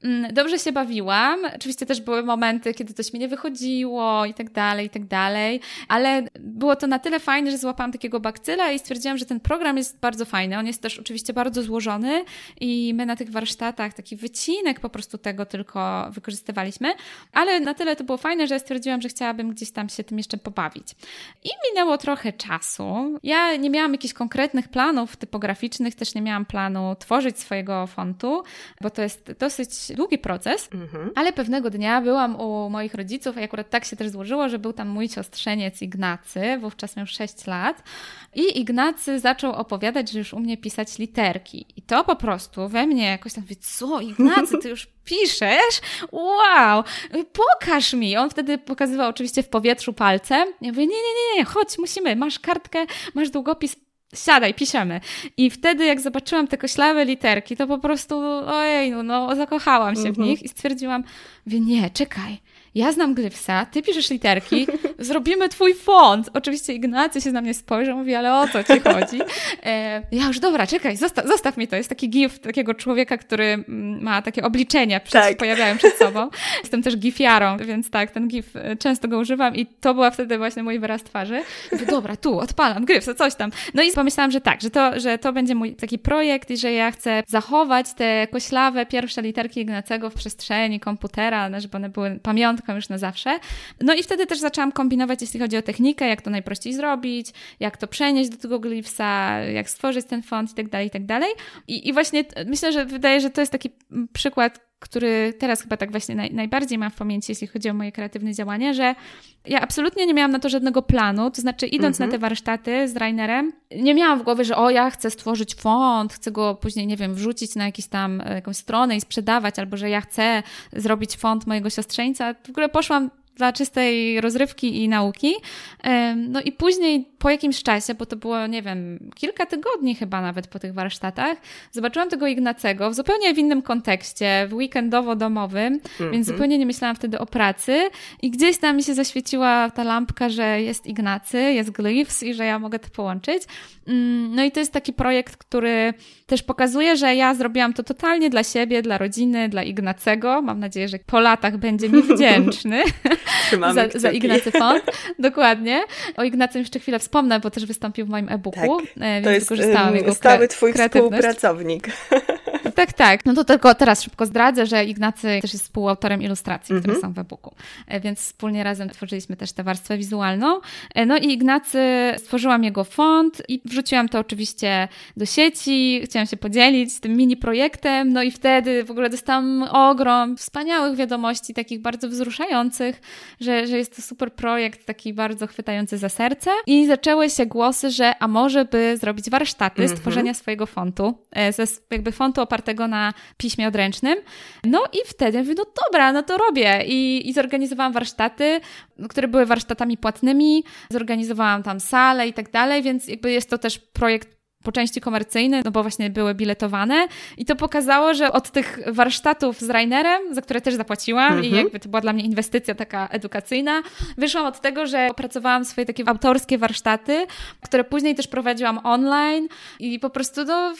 Mm, dobrze się bawiłam. Oczywiście też były momenty, kiedy coś mi nie wychodziło i tak dalej, i tak dalej, ale było to na tyle fajne, że złapałam takiego bakcyla i stwierdziłam, że ten program jest bardzo fajny. On jest też oczywiście bardzo złożony i my na tych warsztatach taki wycinek po prostu tego tylko wykorzystywaliśmy, ale na tyle to było fajne, że stwierdziłam, że chciałabym gdzieś tam się tym jeszcze pobawić. I minęło trochę czasu. Ja nie miałam jakichś konkretnych planów typograficznych, też nie miałam planu tworzyć swojego fontu, bo to jest dosyć długi proces, mhm. ale pewnego dnia byłam u moich rodziców i akurat tak się też złożyło, że był tam mój siostrzeniec Ignacy, wówczas miał 6 lat i Ignacy zaczął opowiadać, że już umie pisać literki. I to po prostu we mnie jakoś tam, wie, co Ignacy, ty już piszesz? Wow! Pokaż mi! On wtedy pokazywał oczywiście w powietrzu palcem. Ja mówię, nie, nie, nie, nie, chodź, musimy, masz kartkę, masz długopis, siadaj, piszemy. I wtedy, jak zobaczyłam te koślawe literki, to po prostu, ojej, no, no zakochałam się w mhm. nich i stwierdziłam, wie nie, czekaj, ja znam Gryfsa, ty piszesz literki, zrobimy twój font. Oczywiście Ignacy się na mnie spojrzał, mówi, ale o co ci chodzi? E, ja już, dobra, czekaj, zostaw, zostaw mi to. Jest taki gif takiego człowieka, który ma takie obliczenia, przed, tak. pojawiają przed sobą. Jestem też gifiarą, więc tak, ten gif e, często go używam i to była wtedy właśnie mój wyraz twarzy. Mówię, dobra, tu, odpalam, Gryfsa, coś tam. No i pomyślałam, że tak, że to, że to będzie mój taki projekt i że ja chcę zachować te koślawe pierwsze literki Ignacego w przestrzeni komputera, żeby one były pamiątką już na zawsze. No i wtedy też zaczęłam kombinować, jeśli chodzi o technikę, jak to najprościej zrobić, jak to przenieść do tego Glyphsa, jak stworzyć ten font i tak dalej, i tak dalej. I właśnie myślę, że wydaje, że to jest taki przykład, który teraz chyba tak właśnie naj, najbardziej mam w pamięci, jeśli chodzi o moje kreatywne działania, że ja absolutnie nie miałam na to żadnego planu, to znaczy idąc na mhm. te warsztaty z Rainerem, nie miałam w głowie, że o, ja chcę stworzyć font, chcę go później, nie wiem, wrzucić na jakiś tam, e, jakąś stronę i sprzedawać, albo że ja chcę zrobić font mojego siostrzeńca. W ogóle poszłam dla czystej rozrywki i nauki. No i później po jakimś czasie, bo to było, nie wiem, kilka tygodni chyba nawet po tych warsztatach, zobaczyłam tego Ignacego w zupełnie w innym kontekście, w weekendowo-domowym, mm -hmm. więc mhm. zupełnie nie myślałam wtedy o pracy i gdzieś tam mi się zaświeciła ta lampka, że jest Ignacy, jest Glyphs i że ja mogę to połączyć. Mm, no i to jest taki projekt, który też pokazuje, że ja zrobiłam to totalnie dla siebie, dla rodziny, dla Ignacego. Mam nadzieję, że po latach będzie mi wdzięczny za, za Ignacy Font. Dokładnie. O Ignacym jeszcze chwilę wspomnę, bo też wystąpił w moim e-booku, tak. E, więc to jest wykorzystałam jego stały twój współpracownik. Tak, tak. No to tylko teraz szybko zdradzę, że Ignacy też jest współautorem ilustracji, które mhm. są w e-booku. E, więc wspólnie razem tworzyliśmy też tę warstwę wizualną. E, no i Ignacy, stworzyłam jego font i wrzuciłam to oczywiście do sieci. Chciałam się podzielić z tym mini projektem. No i wtedy w ogóle dostałam ogrom wspaniałych wiadomości, takich bardzo wzruszających, że, że jest to super projekt, taki bardzo chwytający za serce. I zaczęły się głosy, że a może by zrobić warsztaty mhm. stworzenia swojego fontu, e, ze jakby fontu opartego na piśmie odręcznym. No i wtedy mówię, no dobra, no to robię. I, i zorganizowałam warsztaty, które były warsztatami płatnymi, zorganizowałam tam salę i tak dalej, więc jakby jest to też projekt po części komercyjny, no bo właśnie były biletowane i to pokazało, że od tych warsztatów z Rainerem, za które też zapłaciłam mhm. i jakby to była dla mnie inwestycja taka edukacyjna, wyszłam od tego, że opracowałam swoje takie autorskie warsztaty, które później też prowadziłam online i po prostu no,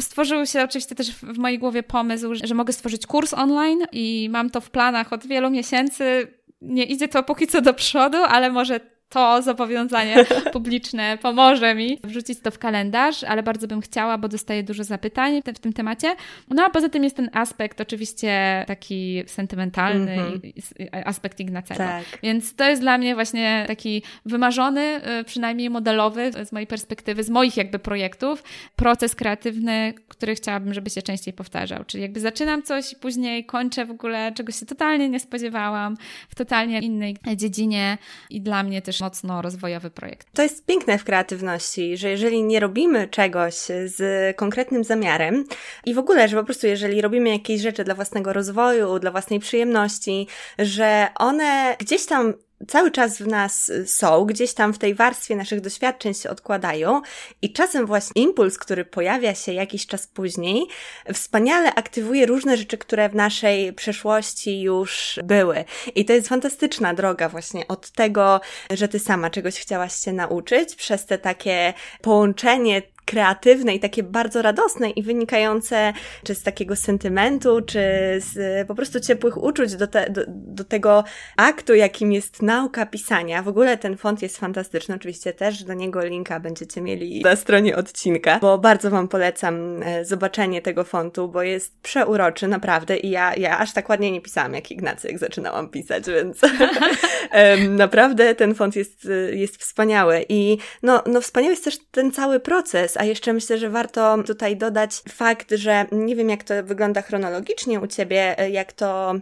stworzył się oczywiście też w mojej głowie pomysł, że mogę stworzyć kurs online i mam to w planach od wielu miesięcy. Nie idzie to póki co do przodu, ale może to zobowiązanie publiczne pomoże mi wrzucić to w kalendarz, ale bardzo bym chciała, bo dostaję dużo zapytań w tym temacie. No a poza tym jest ten aspekt oczywiście taki sentymentalny, mm -hmm. aspekt Ignacego. Tak. Więc to jest dla mnie właśnie taki wymarzony, y, przynajmniej modelowy z mojej perspektywy, z moich jakby projektów, proces kreatywny, który chciałabym, żeby się częściej powtarzał. Czyli jakby zaczynam coś i później kończę w ogóle czegoś się totalnie nie spodziewałam, w totalnie innej dziedzinie i dla mnie też mocno rozwojowy projekt. To jest piękne w kreatywności, że jeżeli nie robimy czegoś z konkretnym zamiarem i w ogóle, że po prostu jeżeli robimy jakieś rzeczy dla własnego rozwoju, dla własnej przyjemności, że one gdzieś tam cały czas w nas są, gdzieś tam w tej warstwie naszych doświadczeń się odkładają i czasem właśnie impuls, który pojawia się jakiś czas później, wspaniale aktywuje różne rzeczy, które w naszej przeszłości już były. I to jest fantastyczna droga właśnie od tego, że ty sama czegoś chciałaś się nauczyć, przez te takie połączenie kreatywne i takie bardzo radosne i wynikające czy z takiego sentymentu, czy z po prostu ciepłych uczuć do, te, do, do tego aktu, jakim jest nauka pisania. W ogóle ten font jest fantastyczny. Oczywiście też do niego linka będziecie mieli na stronie odcinka, bo bardzo Wam polecam e, zobaczenie tego fontu, bo jest przeuroczy, naprawdę. I ja, ja aż tak ładnie nie pisałam jak Ignacy, jak zaczynałam pisać, więc naprawdę ten font jest, jest wspaniały. I no, no wspaniały jest też ten cały proces, a jeszcze myślę, że warto tutaj dodać fakt, że nie wiem jak to wygląda chronologicznie u Ciebie, jak to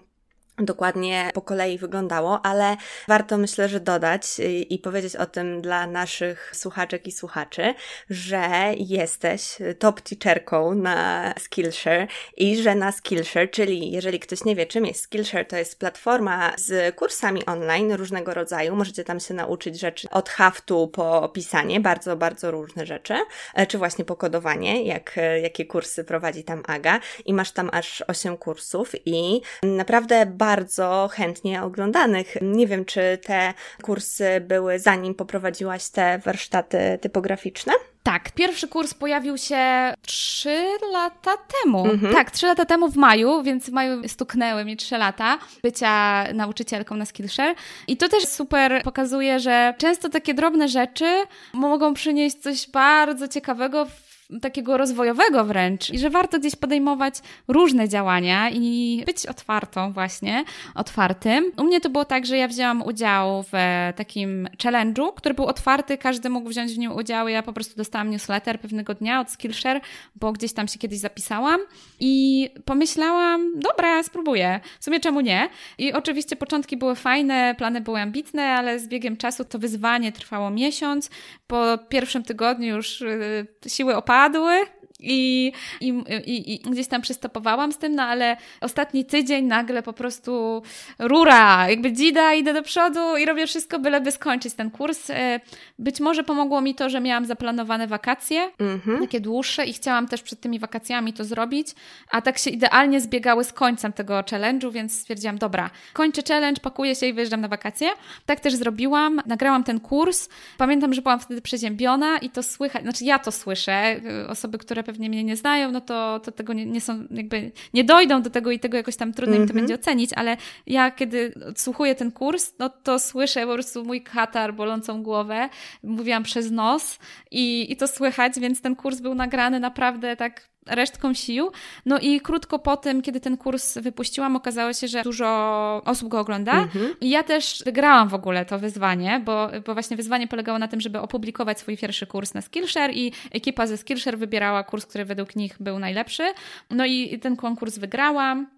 dokładnie po kolei wyglądało, ale warto myślę, że dodać i powiedzieć o tym dla naszych słuchaczek i słuchaczy, że jesteś top teacherką na Skillshare i że na Skillshare, czyli jeżeli ktoś nie wie czym jest Skillshare, to jest platforma z kursami online różnego rodzaju, możecie tam się nauczyć rzeczy od haftu po pisanie, bardzo, bardzo różne rzeczy, e, czy właśnie pokodowanie, jak, e, jakie kursy prowadzi tam Aga. I masz tam aż 8 kursów i naprawdę bardzo bardzo chętnie oglądanych. Nie wiem, czy te kursy były zanim poprowadziłaś te warsztaty typograficzne? Tak, pierwszy kurs pojawił się trzy lata temu. Mhm. Tak, trzy lata temu w maju, więc w maju stuknęły mi trzy lata bycia nauczycielką na Skillshare. I to też super pokazuje, że często takie drobne rzeczy mogą przynieść coś bardzo ciekawego w takiego rozwojowego wręcz i że warto gdzieś podejmować różne działania i być otwartą właśnie, otwartym. U mnie to było tak, że ja wzięłam udział w takim challenge'u, który był otwarty, każdy mógł wziąć w nim udział. Ja po prostu dostałam newsletter pewnego dnia od Skillshare, bo gdzieś tam się kiedyś zapisałam i pomyślałam, dobra, spróbuję. W sumie czemu nie? I oczywiście początki były fajne, plany były ambitne, ale z biegiem czasu to wyzwanie trwało miesiąc. Po pierwszym tygodniu już y, siły opadły, padły. I, i, i, I, gdzieś tam przystopowałam z tym, no ale ostatni tydzień nagle po prostu rura, jakby dzida, idę do przodu i robię wszystko, byleby skończyć ten kurs. E, być może pomogło mi to, że miałam zaplanowane wakacje, mm-hmm. takie dłuższe i chciałam też przed tymi wakacjami to zrobić, a tak się idealnie zbiegały z końcem tego challenge'u, więc stwierdziłam, dobra, kończę challenge, pakuję się i wyjeżdżam na wakacje. Tak też zrobiłam, nagrałam ten kurs. Pamiętam, że byłam wtedy przeziębiona i to słychać, znaczy ja to słyszę, osoby, które pewnie mnie nie znają, no to, to tego nie, nie są, jakby nie dojdą do tego i tego jakoś tam trudno mm -hmm. im to mhm. będzie ocenić, ale ja kiedy odsłuchuję ten kurs, no to słyszę po prostu mój katar, bolącą głowę, mówiłam przez nos i, i to słychać, więc ten kurs był nagrany naprawdę tak resztką sił. No i krótko po tym, kiedy ten kurs wypuściłam, okazało się, że dużo osób go ogląda. Mhm. I ja też wygrałam w ogóle to wyzwanie, bo, bo właśnie wyzwanie polegało na tym, żeby opublikować swój pierwszy kurs na Skillshare i ekipa ze Skillshare wybierała kurs, który według nich był najlepszy. No i ten konkurs wygrałam.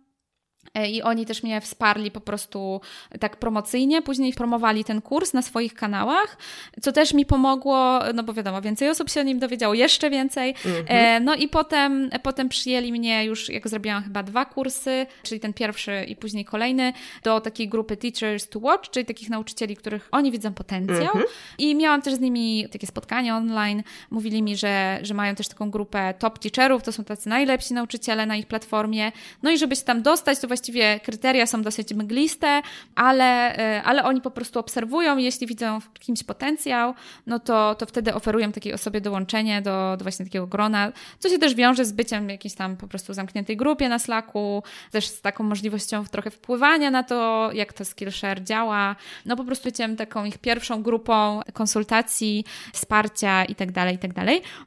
E, I oni też mnie wsparli po prostu tak promocyjnie. Później promowali ten kurs na swoich kanałach, co też mi pomogło, no bo wiadomo, więcej osób się o nim dowiedziało, jeszcze więcej. Mm-hmm. No i potem, potem przyjęli mnie już, jak zrobiłam chyba dwa kursy, czyli ten pierwszy i później kolejny, do takiej grupy Teachers to Watch, czyli takich nauczycieli, których oni widzą potencjał. Mm-hmm. I miałam też z nimi takie spotkanie online. Mówili mi, że, że mają też taką grupę top teacherów, to są tacy najlepsi nauczyciele na ich platformie. No i żeby się tam dostać, to właściwie kryteria są dosyć mgliste, ale, e, ale oni po prostu obserwują jeśli widzą w kimś potencjał, no to, to wtedy oferują takiej osobie dołączenie do, do właśnie takiego grona, co się też wiąże z byciem w jakiejś tam po prostu zamkniętej grupie na Slacku, też z taką możliwością trochę wpływania na to, jak to Skillshare działa, no po prostu byciem taką ich pierwszą grupą konsultacji, wsparcia i tak dalej, i tak.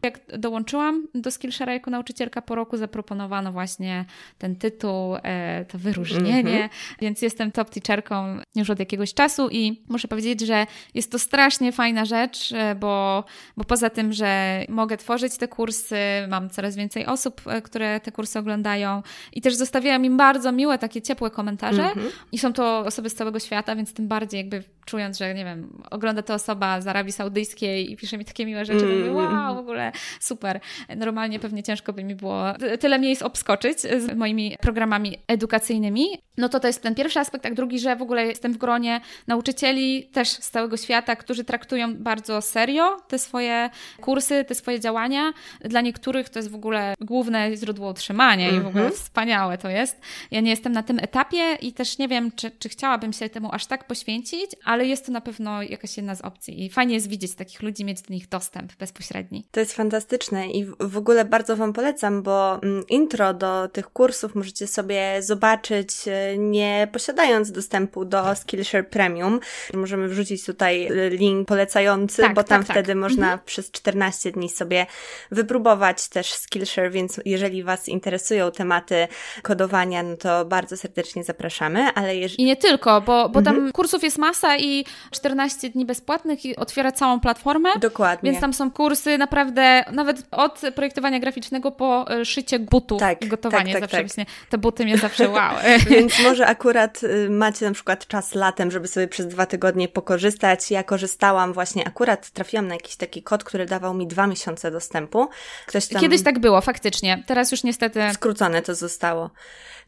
Jak dołączyłam do Skillshare'a jako nauczycielka po roku, zaproponowano właśnie ten tytuł, e, to wyróżnienie, mm -hmm. więc jestem top teacherką już od jakiegoś czasu i muszę powiedzieć, że jest to strasznie fajna rzecz, e, bo, bo poza tym, że mogę tworzyć te kursy, mam coraz więcej osób, e, które te kursy oglądają i też zostawiają im bardzo miłe, takie ciepłe komentarze mm -hmm. i są to osoby z całego świata, więc tym bardziej jakby czując, że nie wiem, ogląda to osoba z Arabii Saudyjskiej i pisze mi takie miłe rzeczy, mm. mówię, wow, w ogóle super. Normalnie pewnie ciężko by mi było tyle miejsc obskoczyć z moimi programami edukacyjnymi no to to jest ten pierwszy aspekt, a drugi, że w ogóle jestem w gronie nauczycieli też z całego świata, którzy traktują bardzo serio te swoje kursy, te swoje działania. Dla niektórych to jest w ogóle główne źródło utrzymania mm -hmm. i w ogóle mhm. wspaniałe to jest. Ja nie jestem na tym etapie i też nie wiem, czy, czy chciałabym się temu aż tak poświęcić, ale jest to na pewno jakaś jedna z opcji i fajnie jest widzieć takich ludzi, mieć do nich dostęp bezpośredni. To jest fantastyczne i w ogóle bardzo Wam polecam, bo mm, intro do tych kursów możecie sobie zobaczyć E, nie posiadając dostępu do Skillshare Premium. Możemy wrzucić tutaj link polecający, tak, bo tam tak, tak. wtedy tak. można mhm. przez 14 dni sobie wypróbować też Skillshare, więc jeżeli Was interesują tematy kodowania, no to bardzo serdecznie zapraszamy, ale I nie tylko, bo, bo tam mhm. kursów jest masa i 14 dni bezpłatnych i otwiera całą platformę. Dokładnie. Więc tam są kursy naprawdę, nawet od projektowania graficznego po e, szycie butów tak, i gotowanie. Tak, tak, zawsze tak. właśnie te buty mnie zawsze wow. Więc może akurat y, macie na przykład czas latem, żeby sobie przez dwa tygodnie pokorzystać. Ja korzystałam właśnie, akurat trafiłam na jakiś taki kod, który dawał mi dwa miesiące dostępu. Ktoś tam... Kiedyś tak było, faktycznie. Teraz już niestety... Skrócone to zostało.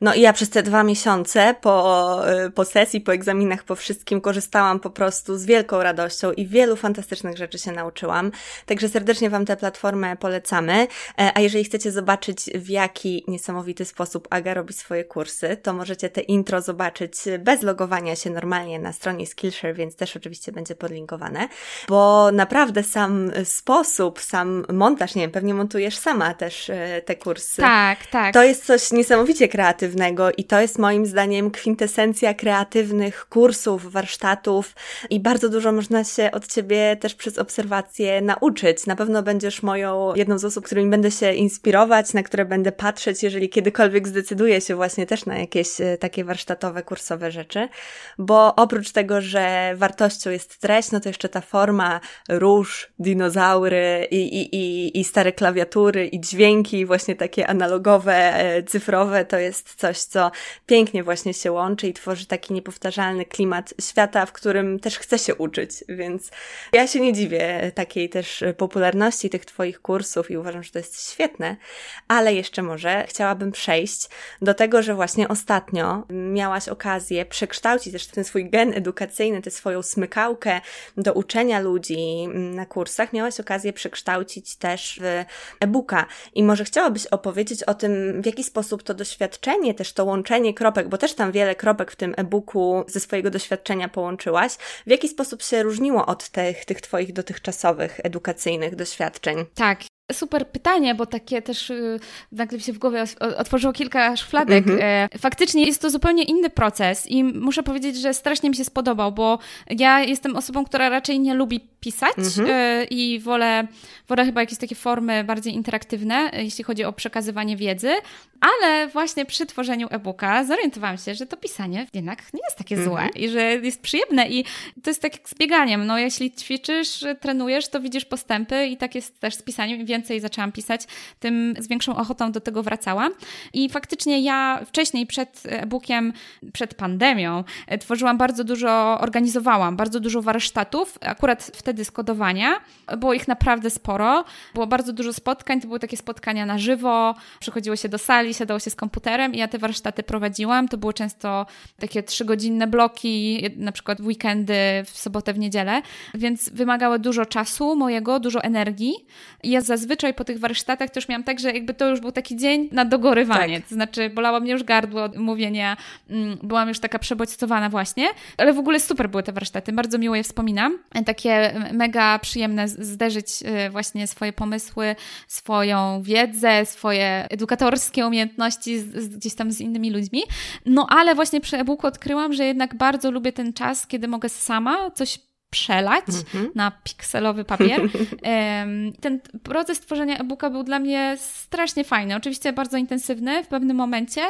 No i ja przez te dwa miesiące po, y, po sesji, po egzaminach, po wszystkim korzystałam po prostu z wielką radością i wielu fantastycznych rzeczy się nauczyłam. Także serdecznie Wam tę platformę polecamy. E, a jeżeli chcecie zobaczyć, w jaki niesamowity sposób Aga robi swoje kursy, to możecie te intro zobaczyć bez logowania się normalnie na stronie Skillshare, więc też oczywiście będzie podlinkowane, bo naprawdę sam sposób, sam montaż, nie wiem, pewnie montujesz sama też e, te kursy. Tak, tak. To jest coś niesamowicie kreatywnego i to jest moim zdaniem kwintesencja kreatywnych kursów, warsztatów i bardzo dużo można się od Ciebie też przez obserwacje nauczyć. Na pewno będziesz moją jedną z osób, którymi będę się inspirować, na które będę patrzeć, jeżeli kiedykolwiek zdecyduję się właśnie też na jakieś e, takie warsztatowe, kursowe rzeczy, bo oprócz tego, że wartością jest treść, no to jeszcze ta forma, róż, dinozaury i, i, i, i stare klawiatury i dźwięki właśnie takie analogowe, e, cyfrowe, to jest coś, co pięknie właśnie się łączy i tworzy taki niepowtarzalny klimat świata, w którym też chce się uczyć, więc ja się nie dziwię takiej też popularności tych Twoich kursów i uważam, że to jest świetne, ale jeszcze może chciałabym przejść do tego, że właśnie ostatnio miałaś okazję przekształcić też ten swój gen edukacyjny, tę swoją smykałkę do uczenia ludzi na kursach, miałaś okazję przekształcić też w e-booka. I może chciałabyś opowiedzieć o tym, w jaki sposób to doświadczenie też to łączenie kropek, bo też tam wiele kropek w tym e-booku ze swojego doświadczenia w jaki sposób się różniło od tych, tych Twoich dotychczasowych edukacyjnych doświadczeń? Tak, Super pytanie, bo takie też y, nagle mi się w głowie otworzyło kilka szufladek. Mhm. E, faktycznie jest to zupełnie inny proces i muszę powiedzieć, że strasznie mi się spodobał, bo ja jestem osobą, która raczej nie lubi pisać mhm. E, i wolę, wolę chyba jakieś takie formy bardziej interaktywne, jeśli chodzi o przekazywanie wiedzy, ale właśnie przy tworzeniu e-booka zorientowałam się, że to pisanie jednak nie jest takie złe mhm. i że jest przyjemne i to jest tak jak z bieganiem. No jeśli ćwiczysz, trenujesz, to widzisz postępy i tak jest też z pisaniem. Więcej zaczęłam pisać, tym z większą ochotą do tego wracałam. I faktycznie ja wcześniej przed e-bookiem, przed pandemią, e, tworzyłam bardzo dużo, organizowałam bardzo dużo warsztatów, akurat wtedy skodowania. Było ich naprawdę sporo. Było bardzo dużo spotkań, to były takie spotkania na żywo, przychodziło się do sali, siadało się z komputerem i ja te warsztaty prowadziłam. To były często takie trzygodzinne bloki, na przykład w weekendy, w sobotę, w niedzielę, więc wymagały dużo czasu mojego, dużo energii. Ja zazwyczaj po tych warsztatach też miałam tak, że jakby to już był taki dzień na dogorywanie. Tak. To znaczy, bolało mnie już gardło od mówienia, mm, byłam już taka przebodźcowana właśnie, ale w ogóle super były te warsztaty, bardzo miło je wspominam. Takie mega przyjemne zderzyć y, właśnie swoje pomysły, swoją wiedzę, swoje edukatorskie umiejętności z, z, gdzieś tam z innymi ludźmi. No ale właśnie przy e-booku odkryłam, że jednak bardzo lubię ten czas, kiedy mogę sama coś przelać mm-hmm. na pikselowy papier. Ten proces tworzenia e-booka był dla mnie strasznie fajny. Oczywiście bardzo intensywny w pewnym momencie,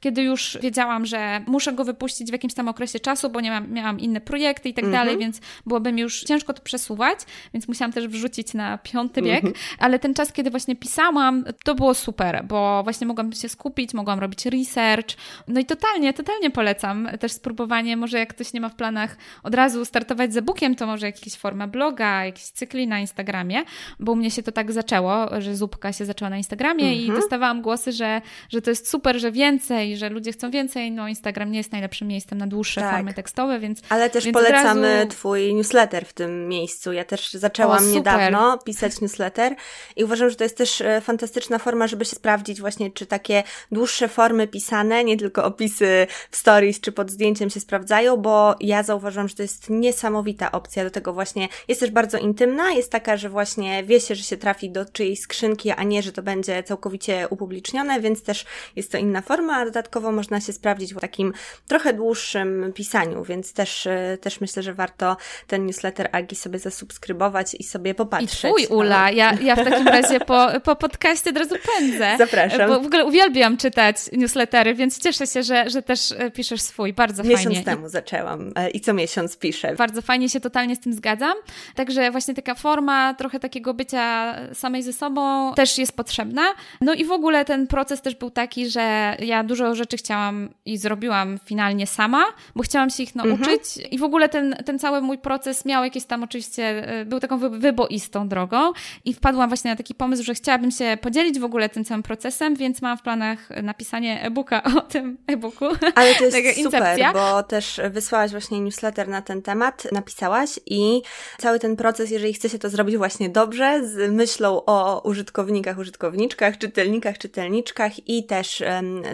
kiedy już wiedziałam, że muszę go wypuścić w jakimś tam okresie czasu, bo nie mam, miałam inne projekty i tak mm-hmm. dalej, więc byłoby mi już ciężko to przesuwać, więc musiałam też wrzucić na piąty bieg, mm-hmm. ale ten czas, kiedy właśnie pisałam, to było super, bo właśnie mogłam się skupić, mogłam robić research, no i totalnie, totalnie polecam też spróbowanie, może jak ktoś nie ma w planach od razu startować z e-bookiem, to może jakieś forma bloga, jakieś cykli na Instagramie, bo u mnie się to tak zaczęło, że zupka się zaczęła na Instagramie -hmm. i mhm. dostawałam głosy, że, że to jest super, że więcej, że ludzie chcą więcej. No, Instagram nie jest najlepszym miejscem na dłuższe tak. formy tekstowe, więc. Ale też więc polecamy razu... Twój newsletter w tym miejscu. Ja też zaczęłam o, niedawno pisać newsletter i uważam, że to jest też e, fantastyczna forma, żeby się sprawdzić właśnie, czy takie dłuższe formy pisane, nie tylko opisy w stories czy pod zdjęciem się sprawdzają, bo ja zauważyłam, że to jest niesamowita opcja, do tego właśnie jest też bardzo intymna, jest taka, że właśnie wie się, że się trafi do czyjejś skrzynki, a nie, że to będzie całkowicie upublicznione, więc też jest to inna forma, a dodatkowo można się sprawdzić w takim trochę dłuższym pisaniu, więc też, e, też myślę, że warto ten newsletter Agi sobie zasubskrybować i sobie popatrzeć. I twój, Ula, ja, ja w takim razie po, po podcaście od razu pędzę. Zapraszam. Bo w ogóle uwielbiam czytać newslettery, więc cieszę się, że, że też e, piszesz swój. Bardzo miesiąc fajnie. Miesiąc temu zaczęłam e, i co miesiąc piszę. Bardzo fajnie się totalnie z tym zgadzam. Także właśnie taka forma trochę takiego bycia samej ze sobą też jest potrzebna. No i w ogóle ten proces też był taki, że ja dużo rzeczy chciałam i zrobiłam finalnie sama, bo chciałam się ich nauczyć mhm. i w ogóle ten, ten cały mój proces miał jakieś tam oczywiście, e, był taką wyboistą drogą i wpadłam właśnie na taki pomysł, że chciałabym się podzielić w ogóle tym całym procesem, więc mam w planach napisanie e-booka o tym e-booku. Ale to jest super, bo też wysłałaś właśnie newsletter na ten temat, napisałaś i cały ten proces, jeżeli chce się to zrobić właśnie dobrze, z myślą o użytkownikach, użytkowniczkach, czytelnikach, czytelniczkach i też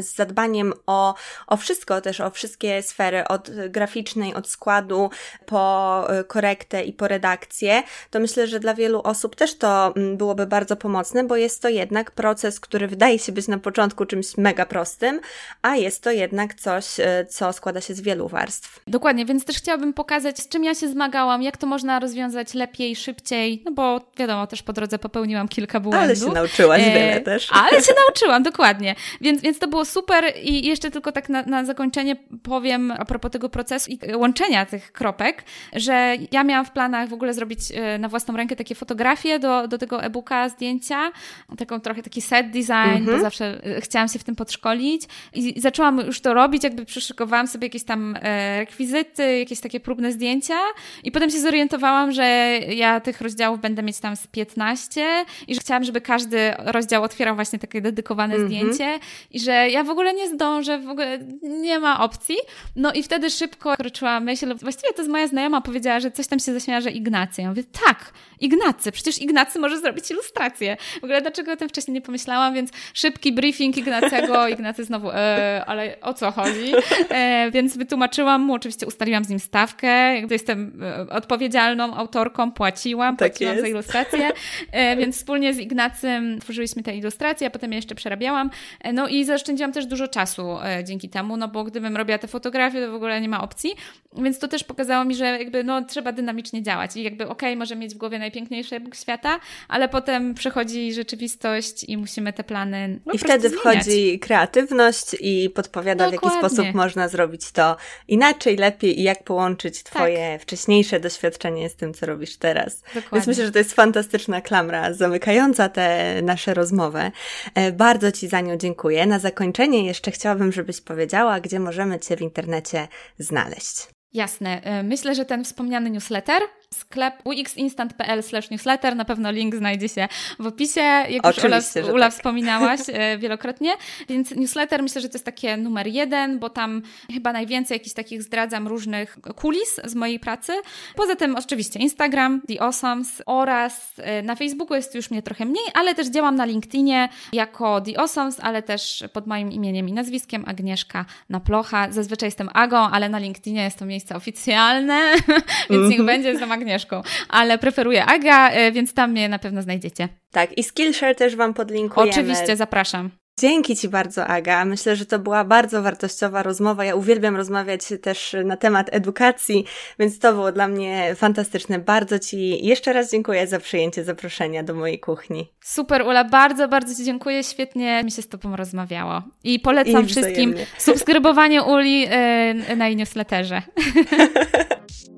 z zadbaniem o, o wszystko, też o wszystkie sfery, od graficznej, od składu, po e, korektę i po redakcję, to myślę, że dla wielu osób też to mm, byłoby bardzo pomocne, bo jest to jednak proces, który wydaje się być na początku czymś mega prostym, a jest to jednak coś, e, co składa się z wielu warstw. Dokładnie, więc też chciałabym pokazać, z czym ja się zmagałam, jak to można rozwiązać lepiej, szybciej, no bo wiadomo, też po drodze popełniłam kilka błędów. Ale się nauczyłaś e, wiele też. Ale się nauczyłam, dokładnie. Więc, więc to było super i jeszcze tylko tak na, na zakończenie powiem a propos tego procesu i łączenia tych kropek, że ja miałam w planach w ogóle zrobić e, na własną rękę takie fotografie do, do tego e-booka, zdjęcia, taką trochę taki set design, -hmm. bo mhm. zawsze e, chciałam się w tym podszkolić i, i zaczęłam już to robić, jakby przyszykowałam sobie jakieś tam e, rekwizyty, jakieś takie próbne zdjęcia i potem się zorientowałam, że ja tych rozdziałów będę mieć tam z 15 i że chciałam, żeby każdy rozdział otwierał właśnie takie dedykowane mm -hmm. zdjęcie i że ja w ogóle nie zdążę, w ogóle nie ma opcji. No i wtedy szybko kroczyła myśl, właściwie to jest moja znajoma powiedziała, że coś tam się zaśmiała, że Ignacy. Ja mówię, tak, Ignacy, przecież Ignacy może zrobić ilustrację. W ogóle dlaczego o tym wcześniej nie pomyślałam, więc szybki briefing Ignacego, Ignacy znowu, e, ale o co chodzi? E, więc wytłumaczyłam mu, oczywiście ustaliłam z nim stawkę, jestem e, odpowiedzialną autorką, płaciłam, tak płaciłam jest. za ilustrację, e, więc wspólnie z Ignacym tworzyliśmy te ilustracje, a potem je jeszcze przerabiałam, e, no i zaoszczędziłam też dużo czasu e, dzięki temu, no bo gdybym robiła te fotografie, to w ogóle nie ma opcji, więc to też pokazało mi, że jakby no trzeba dynamicznie działać i jakby okej, okay, może mieć w głowie najpiękniejszy Bóg świata, ale potem przychodzi rzeczywistość i musimy te plany no, I wtedy zmieniać. wchodzi kreatywność i podpowiada Dokładnie. w jaki sposób można zrobić to inaczej, lepiej i jak połączyć. Twoje tak. wcześniejsze doświadczenie z tym, co robisz teraz. Dokładnie. Więc myślę, że to jest fantastyczna klamra zamykająca tę naszą rozmowę. E, bardzo Ci za nią dziękuję. Na zakończenie jeszcze chciałabym, żebyś powiedziała, gdzie możemy Cię w internecie znaleźć. Jasne. E, myślę, że ten wspomniany newsletter sklep uxinstant.pl newsletter, na pewno link znajdzie się w opisie, jak Oczywiście, już Ula, Ula tak. wspominałaś e, wielokrotnie, więc newsletter myślę, że to jest takie numer jeden, bo tam chyba najwięcej jakichś takich zdradzam różnych kulis z mojej pracy. Poza tym oczywiście Instagram, The Awesomes oraz e, na Facebooku jest już mnie trochę mniej, ale też działam na LinkedInie jako The Awesomes, ale też pod moim imieniem i nazwiskiem Agnieszka Naplocha. Zazwyczaj jestem Agą, ale na LinkedInie jest to miejsce oficjalne, więc niech mhm. będzie, za Agnieszką, ale preferuję Aga, e, więc tam mnie na pewno znajdziecie. Tak, i Skillshare też Wam podlinkujemy. Oczywiście, zapraszam. Dzięki Ci bardzo, Aga. Myślę, że to była bardzo wartościowa rozmowa. Ja uwielbiam rozmawiać też na temat edukacji, więc to było dla mnie fantastyczne. Bardzo Ci jeszcze raz dziękuję za przyjęcie zaproszenia do mojej kuchni. Super, Ula, bardzo, bardzo Ci dziękuję. Świetnie mi się z Tobą rozmawiało. I polecam I wszystkim subskrybowanie Uli yy, na jej newsletterze.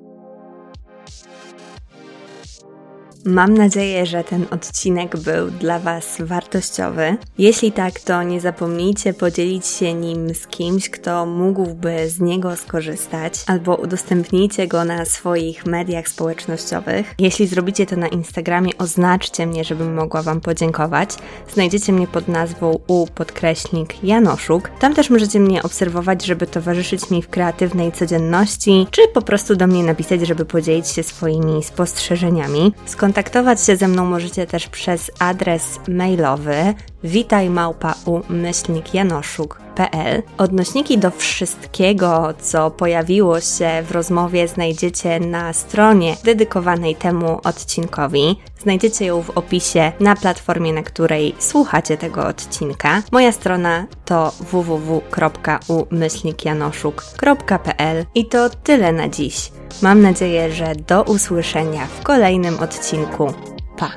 Mam nadzieję, że ten odcinek był dla Was wartościowy. Jeśli tak, to nie zapomnijcie podzielić się nim z kimś, kto mógłby z niego skorzystać, albo udostępnijcie go na swoich mediach społecznościowych. Jeśli zrobicie to na Instagramie, oznaczcie mnie, żebym mogła Wam podziękować. Znajdziecie mnie pod nazwą u podkreśnik Janoszuk. Tam też możecie mnie obserwować, żeby towarzyszyć mi w kreatywnej codzienności, czy po prostu do mnie napisać, żeby podzielić się swoimi spostrzeżeniami. Skąd Skontaktować się ze mną możecie też przez adres mailowy witajmałpa.umyślnikjanoszuk.pl Odnośniki do wszystkiego, co pojawiło się w rozmowie znajdziecie na stronie dedykowanej temu odcinkowi. Znajdziecie ją w opisie na platformie, na której słuchacie tego odcinka. Moja strona to www.umyślnikjanoszuk.pl i to tyle na dziś. Mam nadzieję, że do usłyszenia w kolejnym odcinku. Pa!